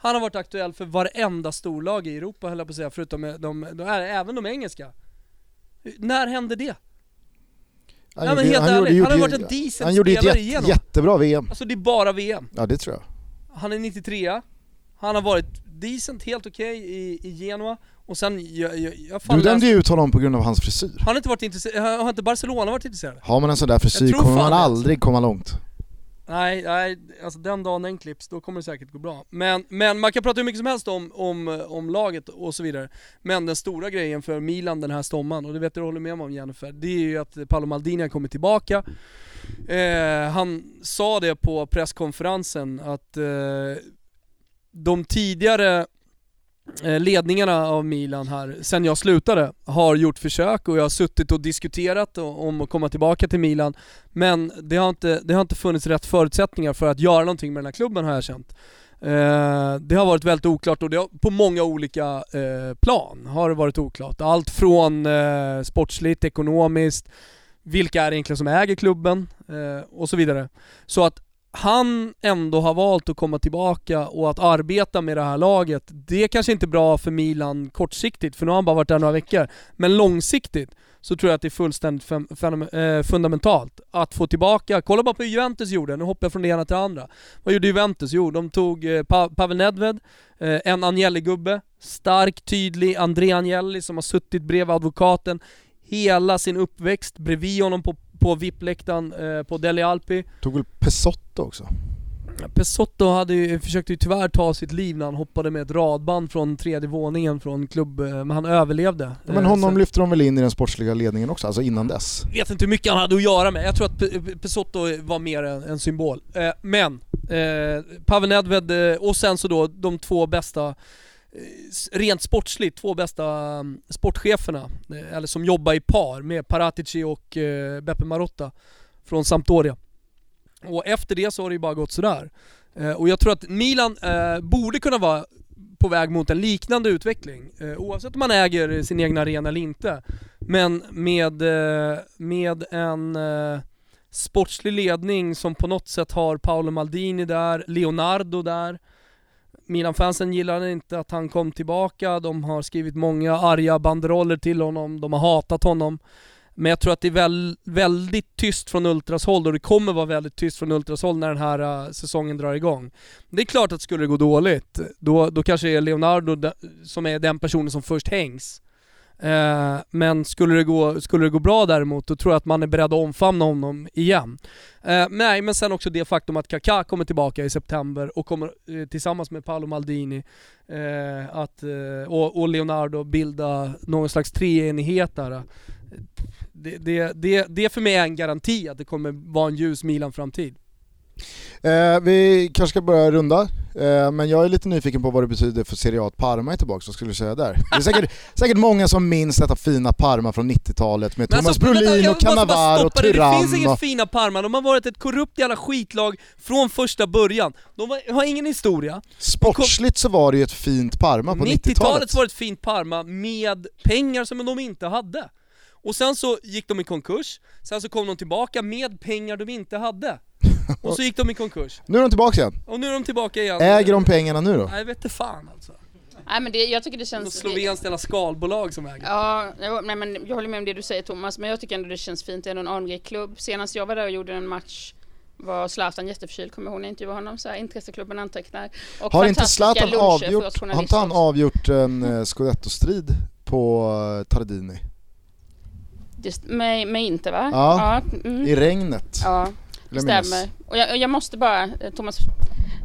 Han har varit aktuell för varenda storlag i Europa höll jag på att säga, förutom de, de, de, även de engelska. När hände det? Han Ja, men gjorde- helt han ärligt, gjorde- han har varit en decent Han gjorde ett spelare jätte, igenom. jättebra VM. Alltså det är bara VM. Ja det tror jag. Han är 93 Han har varit decent, helt okej i, i Genoa och sen, jag, jag, jag Du dömde ju ut honom på grund av hans frisyr. Han har inte varit intresserad, har inte Barcelona varit intresserade? Har man en sån där frisyr kommer man aldrig komma långt. Nej, nej, alltså den dagen den klipps, då kommer det säkert gå bra. Men, men man kan prata hur mycket som helst om, om, om laget och så vidare. Men den stora grejen för Milan den här sommaren, och det vet du håller med mig om Jennifer, det är ju att Paolo Maldini har kommit tillbaka. Eh, han sa det på presskonferensen att eh, de tidigare Eh, ledningarna av Milan här, sen jag slutade, har gjort försök och jag har suttit och diskuterat om att komma tillbaka till Milan. Men det har inte, det har inte funnits rätt förutsättningar för att göra någonting med den här klubben har jag känt. Eh, det har varit väldigt oklart och det har, på många olika eh, plan har det varit oklart. Allt från eh, sportsligt, ekonomiskt, vilka är det egentligen som äger klubben eh, och så vidare. Så att han ändå har valt att komma tillbaka och att arbeta med det här laget, det är kanske inte är bra för Milan kortsiktigt, för nu har han bara varit där några veckor. Men långsiktigt så tror jag att det är fullständigt eh, fundamentalt att få tillbaka, kolla bara på hur Juventus gjorde, nu hoppar jag från det ena till det andra. Vad gjorde Juventus? Jo, de tog eh, pa Pavel Nedved, eh, en Agnelli-gubbe, stark, tydlig André Agnelli som har suttit bredvid advokaten hela sin uppväxt bredvid honom på, på VIP-läktaren eh, på Deli Alpi. Tog väl Pesotto också? Pesotto hade ju, försökte ju tyvärr ta sitt liv när han hoppade med ett radband från tredje våningen från klubb, eh, men han överlevde. Men Eh, honom så- lyfte de väl in i den sportsliga ledningen också, alltså innan dess? vet inte hur mycket han hade att göra med. Jag tror att Pe- Pesotto var mer en, en symbol. Eh, men, eh, Pavel Nedved eh, och sen så då de två bästa, eh, rent sportsligt, två bästa mm, sportcheferna, eh, eller som jobbar i par med Paratici och eh, Beppe Marotta från Sampdoria. Och efter det så har det ju bara gått sådär. Eh, och jag tror att Milan borde kunna vara på väg mot en liknande utveckling. Oavsett om man äger sin egen arena eller inte. Men med, med en sportslig ledning som på något sätt har Paolo Maldini där, Leonardo där. Milan-fansen gillade inte att han kom tillbaka, de har skrivit många arga banderoller till honom, de har hatat honom. Men jag tror att det är väl, väldigt tyst från Ultras håll och det kommer vara väldigt tyst från Ultras håll när den här uh, säsongen drar igång. Det är klart att skulle det gå dåligt, då, då kanske det är Leonardo de, som är den personen som först hängs. Eh, men skulle det, gå, skulle det gå bra däremot, då tror jag att man är beredd att omfamna honom igen. Eh, nej, men sen också det faktum att Kaká kommer tillbaka i september och kommer eh, tillsammans med Paolo Maldini eh, att, eh, och, och Leonardo bilda någon slags treenighet där det, det, det, det för mig är en garanti att det kommer vara en ljus Milan-framtid. Eh, vi kanske ska börja runda, eh, men jag är lite nyfiken på vad det betyder för Serie A att Parma är tillbaka, vad skulle du säga där? Det är säkert, säkert många som minns detta fina Parma från 90-talet med Thomas alltså, Brolin och Cannavaro och Turan. Det finns inget fina Parma, de har varit ett korrupt jävla skitlag från första början. De har ingen historia. Sportsligt så var det ju ett fint Parma på 90-talet. 90-talet var ett fint Parma med pengar som de inte hade. Och sen så gick de i konkurs, sen så kom de tillbaka med pengar de inte hade. Och så gick de i konkurs. Nu är de tillbaka igen. Och nu är de tillbaka igen. Äger de pengarna nu då? Nej, jag vet inte fan alltså. Nej men det, jag tycker det känns... Något slovenskt jävla skalbolag som äger. Ja, jag, nej, men jag håller med om det du säger Thomas, men jag tycker ändå det känns fint. Det är en anrik klubb. Senast jag var där och gjorde en match var Zlatan jätteförkyld, kommer ihåg när jag intervjuade honom, så här, intresseklubben antecknar. Och har inte Zlatan avgjort, har inte han avgjort en eh, scudetto-strid på eh, Tardini? Just med, med inte va? Ja, ja mm. i regnet. Ja, stämmer. Och jag, jag måste bara, eh, Thomas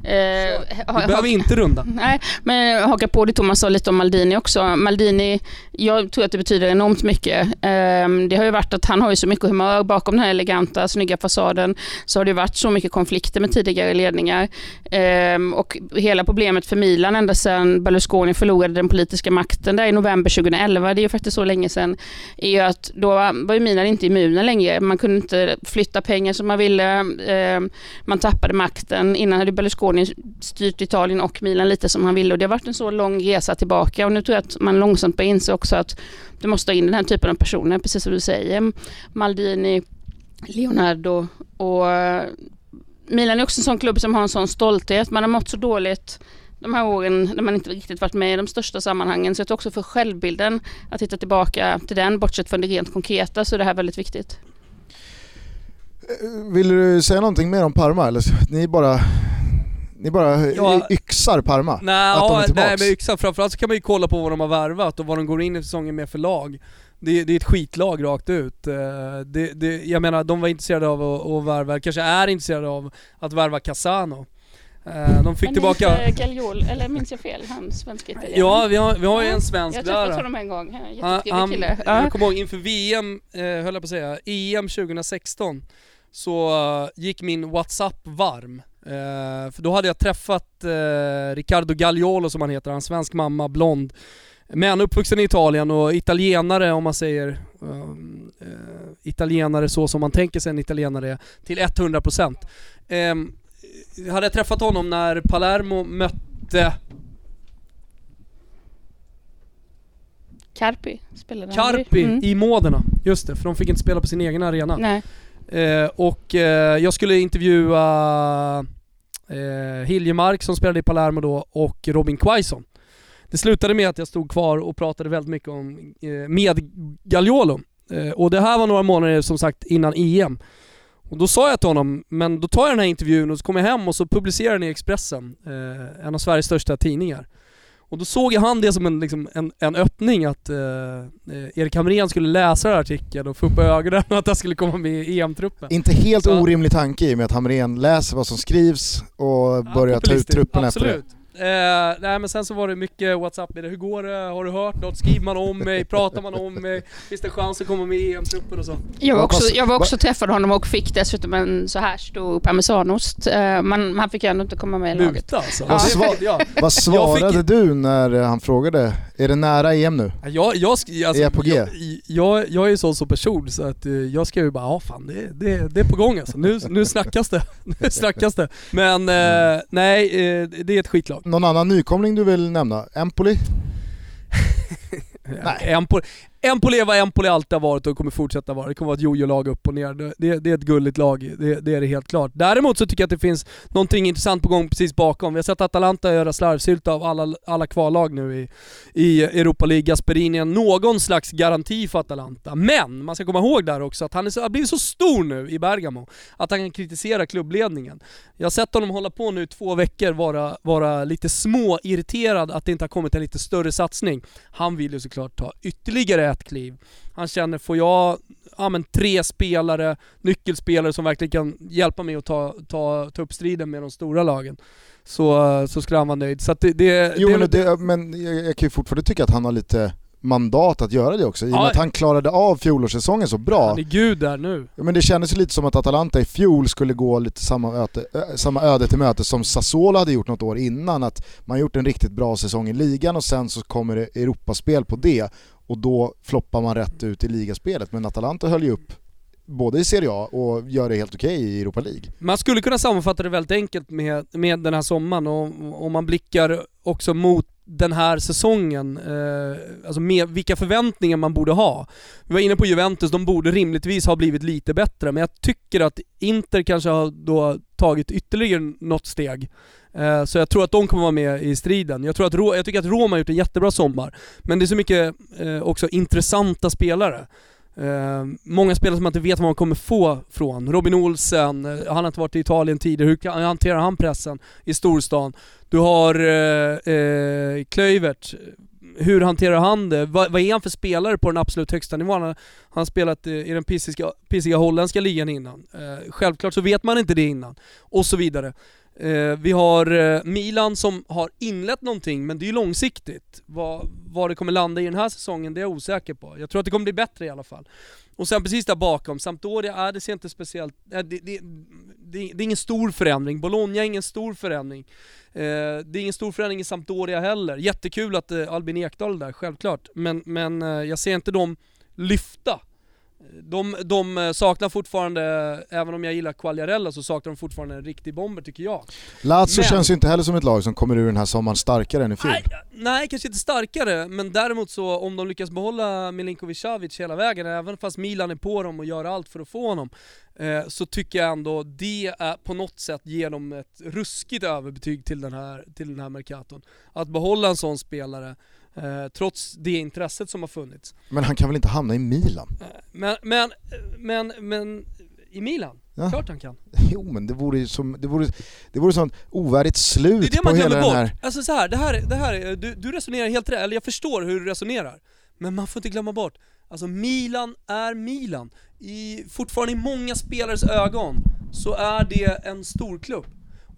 Eh, du behöver inte runda. Nej, men haka på det Thomas sa lite om Maldini också. Maldini, jag tror att det betyder enormt mycket. Eh, det har ju varit att han har ju så mycket humör bakom den här eleganta, snygga fasaden. Så har det varit så mycket konflikter med tidigare ledningar. Eh, och hela problemet för Milan ända sedan Berlusconi förlorade den politiska makten där i november 2011, det är ju faktiskt så länge sedan, är ju att då var ju Milan inte immuna längre. Man kunde inte flytta pengar som man ville. Ehm, man tappade makten. Innan hade Berlusconi Berlusconi styrt Italien och Milan lite som han ville och det har varit en så lång resa tillbaka och nu tror jag att man långsamt börjar inse också att du måste ha in den här typen av personer, precis som du säger. Maldini, Leonardo och eh, Milan är också en sån klubb som har en sån stolthet. Man har mått så dåligt de här åren när man inte riktigt varit med i de största sammanhangen. Så jag tror också för självbilden att hitta tillbaka till den, bortsett från det rent konkreta, så är det här väldigt viktigt. Eh, vill du säga någonting mer om Parma eller? Ni bara ni bara ja, yxar Parma? Nej, ja, nej men yxar, framförallt så kan man ju kolla på vad de har värvat och vad de går in i säsongen med för lag. Det, det är ett skitlag rakt ut. Eh, det, det, jag menar, de var intresserade av att, att värva, kanske är intresserade av att värva Casano. Eh, de fick men tillbaka... Men Gagliol, eller minns jag fel? Han svensk italienare? Ja, vi har, vi har ju en svensk där. Jag har träffat honom en gång, jättetrevlig kille. Jag kommer ihåg inför VM, eh, höll jag på att säga, EM 2016 så gick min WhatsApp varm. Uh, för då hade jag träffat uh, Riccardo Gagliolo som han heter, han svensk mamma, blond. Men uppvuxen i Italien och italienare om man säger um, italienare så som man tänker sig en italienare är, till 100%. Um, hade jag träffat honom när Palermo mötte Carpi spelade Carpi mm. i Modena, just det, för de fick inte spela på sin egen arena. Nej. Eh, och eh, jag skulle intervjua eh, Hiljemark som spelade i Palermo då och Robin Quaison. Det slutade med att jag stod kvar och pratade väldigt mycket om, eh, med Gagliolo. Eh, och det här var några månader som sagt innan EM. Och då sa jag till honom, men då tar jag den här intervjun och så kommer jag hem och så publicerar den i Expressen, eh, en av Sveriges största tidningar. Och då såg jag han det som en, liksom, en, en öppning att eh, eh Erik Hamrén skulle läsa den här artikeln och få upp ögonen att han skulle komma med i EM-truppen. Inte helt Så. orimlig tanke i och med att Hamrén läser vad som skrivs och börjar ja, ta ut truppen efter det. Eh, nej men sen så var det mycket WhatsApp med det. Hur går det? Har du hört något? Skriver man om mig? Pratar man om mig? Finns det chans att komma med i EM-truppen och så? Jag var också, jag var också träffade honom och fick dessutom en så här stor parmesanost. Eh, man, man fick ju ändå inte komma med i laget. Muta alltså? Ja. Vad, sva vad svarade fick... du när han frågade? Är det nära EM nu? Jag, jag, alltså, är jag på G? Jag, jag, jag är ju sån som person så att eh, jag skrev ju bara ja fan det, det, det är på gång alltså. Nu, nu snackas det. nu snackas det. Men eh, nej, eh, det är ett skitlag. Någon annan nykomling du vill nämna? Empoli? Nej. Empoli, Empoli är vad Empoli alltid har varit och kommer fortsätta vara. Det kommer vara ett jojo-lag upp och ner. Det, det, det är ett gulligt lag, det, det, är det helt klart. Däremot så tycker jag att det finns någonting intressant på gång precis bakom. Vi har sett Atalanta göra slarvsylta av alla, alla kvallag nu i, i Europa League. Gasperini är någon slags garanti för Atalanta. Men man ska komma ihåg där också att han är så, har blivit så stor nu i Bergamo att han kan kritisera klubbledningen. Jag har sett honom hålla på nu i två veckor vara, vara lite småirriterad att det inte har kommit en lite större satsning. Han vill ju såklart ta ytterligare ett kliv. Han känner, får jag ja, men tre spelare, nyckelspelare som verkligen kan hjälpa mig att ta, ta, ta upp striden med de stora lagen, så, så skulle han vara nöjd. Så det, det, jo, det, men, det, men jag, jag kan ju fortfarande tycka att han har lite mandat att göra det också, i och med att han klarade av fjolårssäsongen så bra. Han är gud där nu. Ja, men det kändes ju lite som att Atalanta i fjol skulle gå lite samma, öte, äh, samma öde till möte som Sassuolo hade gjort något år innan, att man gjort en riktigt bra säsong i ligan och sen så kommer det Europaspel på det och då floppar man rätt ut i ligaspelet. Men Atalanta höll ju upp både i Serie A och gör det helt okej okay i Europa League. Man skulle kunna sammanfatta det väldigt enkelt med, med den här sommaren och om man blickar också mot den här säsongen, eh, alltså med vilka förväntningar man borde ha. Vi var inne på Juventus, de borde rimligtvis ha blivit lite bättre, men jag tycker att Inter kanske har då tagit ytterligare något steg. Eh, så jag tror att de kommer vara med i striden. Jag, tror att, jag tycker att Roma har gjort en jättebra sommar, men det är så mycket eh, också intressanta spelare. Eh, många spelare som man inte vet vad man kommer få från. Robin Olsen, han har inte varit i Italien tidigare, hur, hanterar han pressen i storstan? Du har eh, Klöivert. hur hanterar han det? Vad, vad är han för spelare på den absolut högsta nivån? Han har spelat i den pissiga, pissiga holländska ligan innan. självklart så vet man inte det innan. Och så vidare. Eh, vi har eh, Milan som har inlett någonting, men det är ju långsiktigt. Vad, vad det kommer landa i den här säsongen, det är jag osäker på. Jag tror att det kommer bli bättre i alla fall. Och sen precis där bakom, Sampdoria, är det ser inte speciellt... Eh, det, det, det, det, är ingen stor förändring, Bologna är ingen stor förändring. Eh, det är ingen stor förändring i Sampdoria heller. Jättekul att eh, Albin Ekdal är där, självklart. Men, men eh, jag ser inte dem lyfta de, de saknar fortfarande, även om jag gillar Quagliarella, så saknar de fortfarande en riktig bomber tycker jag. Lazio känns ju inte heller som ett lag som kommer ur den här sommaren starkare än i fjol. Nej, nej, kanske inte starkare, men däremot så om de lyckas behålla Milinkovic Savic hela vägen, även fast Milan är på dem och gör allt för att få honom, eh, så tycker jag ändå det är, på något sätt ger dem ett ruskigt överbetyg till den här, till den här Mercaton. Att behålla en sån spelare Eh, trots det intresset som har funnits. Men han kan väl inte hamna i Milan? Eh, men, men, men, men i Milan? Ja. Klart han kan. Jo men det vore ju som, det vore, det vore sånt ovärdigt slut det är det man på hela bort. den här... Alltså så här, det här, det här du, du resonerar helt rätt, eller jag förstår hur du resonerar. Men man får inte glömma bort, alltså Milan är Milan. I, fortfarande i många spelares ögon så är det en storklubb.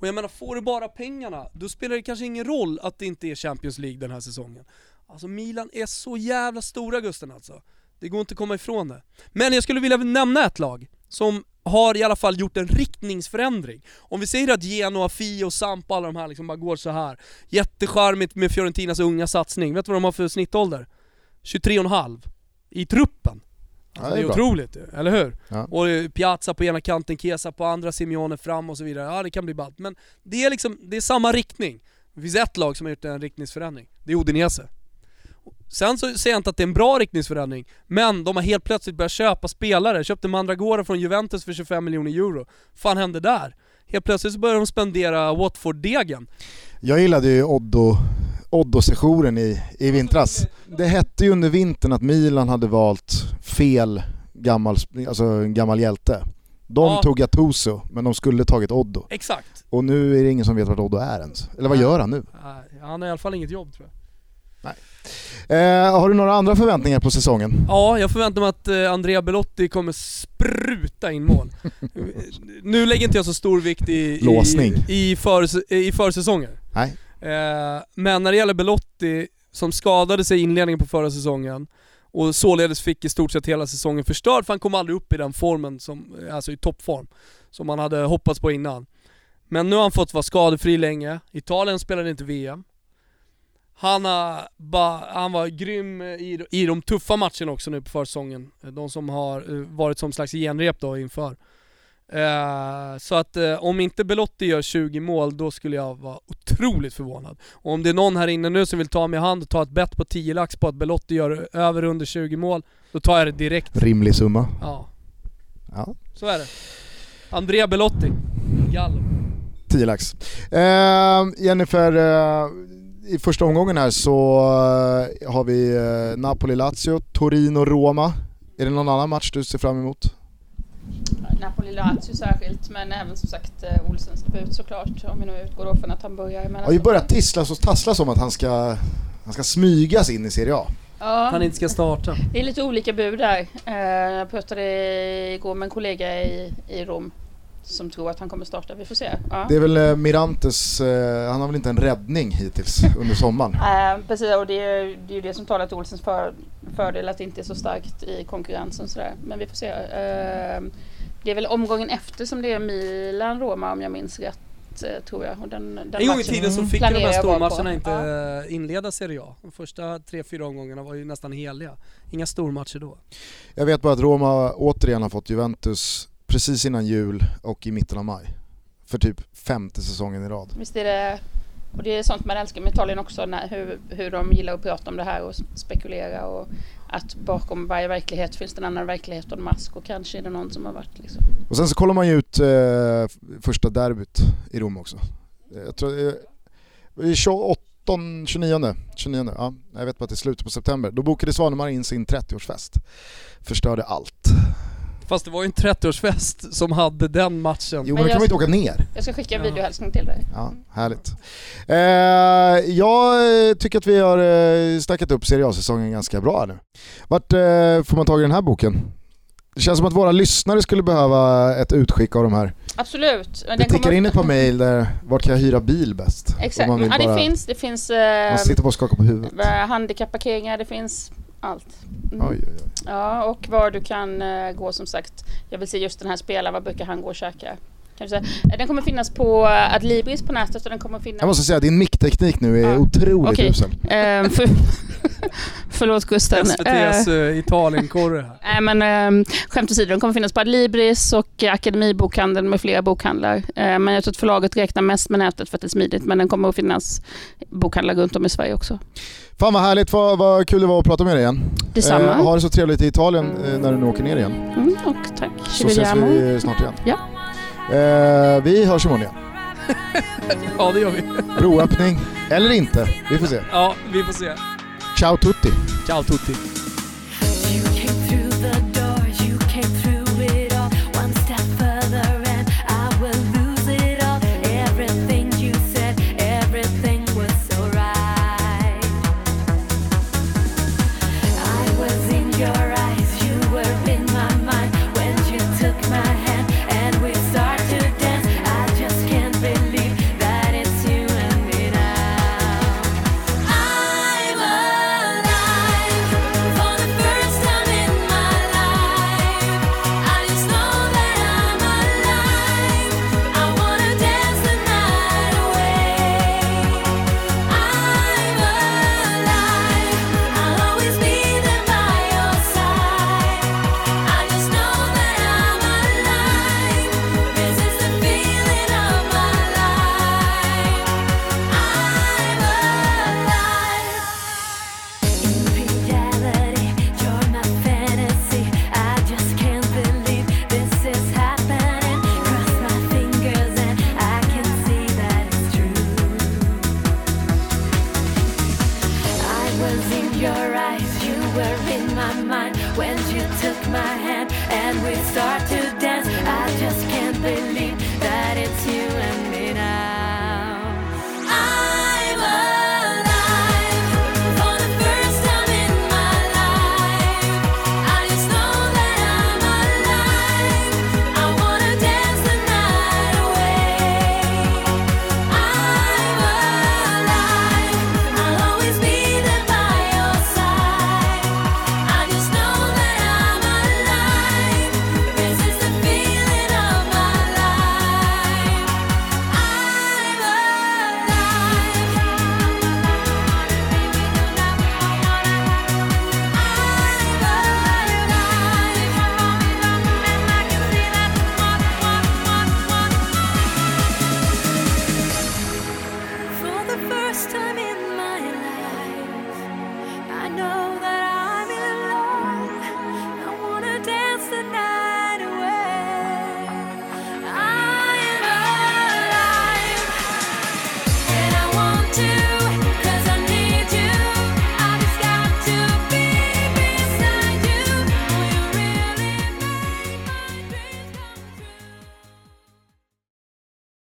Och jag menar, får du bara pengarna, då spelar det kanske ingen roll att det inte är Champions League den här säsongen. Alltså Milan är så jävla stora Gusten alltså. Det går inte att komma ifrån det. Men jag skulle vilja nämna ett lag som har i alla fall gjort en riktningsförändring. Om vi säger att Genoa, Fio, och Samp alla de här liksom bara går så här. Jättecharmigt med Fiorentinas unga satsning. Vet du vad de har för snittålder? 23,5 i truppen. Alltså, det är, det är otroligt eller hur? Ja. Och Piazza på ena kanten, Kesa på andra, Simeone fram och så vidare. Ja det kan bli ballt. Men det är liksom, det är samma riktning. Det finns ett lag som har gjort en riktningsförändring. Det är Udinese. Sen så säger jag inte att det är en bra riktningsförändring, men de har helt plötsligt börjat köpa spelare. Köpte Mandragora från Juventus för 25 miljoner euro. fan hände där? Helt plötsligt så börjar de spendera Watford-degen. Jag gillade ju Oddo Oddo-sessionen i, i vintras. Det hette ju under vintern att Milan hade valt fel gammal, alltså gammal hjälte. De ja. tog Gattuso, men de skulle tagit Oddo. Exakt. Och nu är det ingen som vet vart Oddo är ens. Eller vad Nej. gör han nu? Han har i alla fall inget jobb tror jag. Nej. Eh, har du några andra förväntningar på säsongen? Ja, jag förväntar mig att eh, Andrea Belotti kommer spruta in mål. nu lägger inte jag så stor vikt i, Låsning. i, i, för, i försäsonger. Nej. Eh, men när det gäller Belotti, som skadade sig i inledningen på förra säsongen, och således fick i stort sett hela säsongen förstörd för han kom aldrig upp i den formen, som, alltså i toppform, som man hade hoppats på innan. Men nu har han fått vara skadefri länge, Italien spelade inte VM. Han, har ba, han var grym i, i de tuffa matcherna också nu på försäsongen, de som har eh, varit som slags genrep då inför. Eh, så att eh, om inte Belotti gör 20 mål, då skulle jag vara otroligt förvånad. Och om det är någon här inne nu som vill ta mig i hand och ta ett bett på 10 lax på att Belotti gör över under 20 mål, då tar jag det direkt. Rimlig summa. Ja, Ja. så är det. Andrea Belotti, Gallo. 10 lax. Eh, Jennifer, i första omgången här så eh, har vi eh, Napoli-Lazio, Torino-Roma. Är det någon annan match du ser fram emot? Napoli-Lazio särskilt, men även som sagt eh, Olsens debut såklart. Om vi nu utgår då från att han börjar Det har ju börjat tisslas och tasslas om att han ska, han ska smygas in i Serie A. Ja, Han inte ska starta. det är lite olika bud där. Jag pratade igår med en kollega i, i Rom som tror att han kommer starta. Vi får se. Ja. Det är väl eh, Mirantes, eh, han har väl inte en räddning hittills under sommaren. Eh, precis, och det är, det är ju det som talar till Olsens för, fördel att det inte är så starkt i konkurrensen. Sådär. Men vi får se. Eh, det är väl omgången efter som det är Milan-Roma om jag minns rätt. Tror jag. Och den, den En gång i tiden så fick ju de här stormatcherna inte Ja. inleda Serie A. De första tre, fyra omgångarna var ju nästan heliga. Inga stormatcher då. Jag vet bara att Roma återigen har fått Juventus precis innan jul och i mitten av maj. För typ femte säsongen i rad. Visst är det, och det är sånt man älskar med Italien också, när, hur, hur de gillar att prata om det här och spekulera och att bakom varje verklighet finns det en annan verklighet och en mask och kanske är det någon som har varit liksom. Och sen så kollar man ju ut eh, första derbyt i Rom också. Eh, Jag tror eh, det är 28, 29, 29, ja, jag vet bara att det är slutet på september. Då bokade Svanemar in sin 30-årsfest. Förstörde allt. Fast det var ju en 30-årsfest som hade den matchen. Jo men Men då kan man inte åka ner. Jag ska skicka en Ja. videohälsning till dig. Ja, härligt. Eh, jag eh, tycker att vi har eh, stackat upp Serie A-säsongen ganska bra här nu. Vart eh, får man tag i den här boken? Det känns som att våra lyssnare skulle behöva ett utskick av de här. Absolut. Det tickar kommer- in ett par mail där, vart kan jag hyra bil bäst? Exakt, ja, det bara- finns. Det finns Man eh, sitter bara och skakar på huvudet. handikappparkeringar, det finns allt. Mm. Oj, oj, oj. Ja, och var du kan eh, gå som sagt. Jag vill se just den här spelaren, var brukar han gå och käka? Eh, Den kommer finnas på eh, Adlibris på nätet och den kommer finnas... Jag måste säga, din mickteknik nu är Ja. otroligt Okej. usel. Ehm, för, förlåt Gusten. SVT's Eh, uh, Italienkorre. Nej men um, skämt åsido, de kommer finnas på Adlibris och eh, Akademibokhandeln med flera bokhandlar. Eh, men jag tror att förlaget räknar mest med nätet för att det är smidigt. Men den kommer att finnas bokhandlar runt om i Sverige också. Fan vad härligt, vad, vad kul det var att prata med dig igen. Detsamma. Eh, ha det så trevligt i Italien eh, när du nu åker ner igen. Mm, och tack. Så ses vi snart igen. Ja. Eh, vi hörs imorgon igen. Ja det gör vi. Broöppning, eller inte. Vi får se. Ja, vi får se. Ciao tutti! Ciao tutti.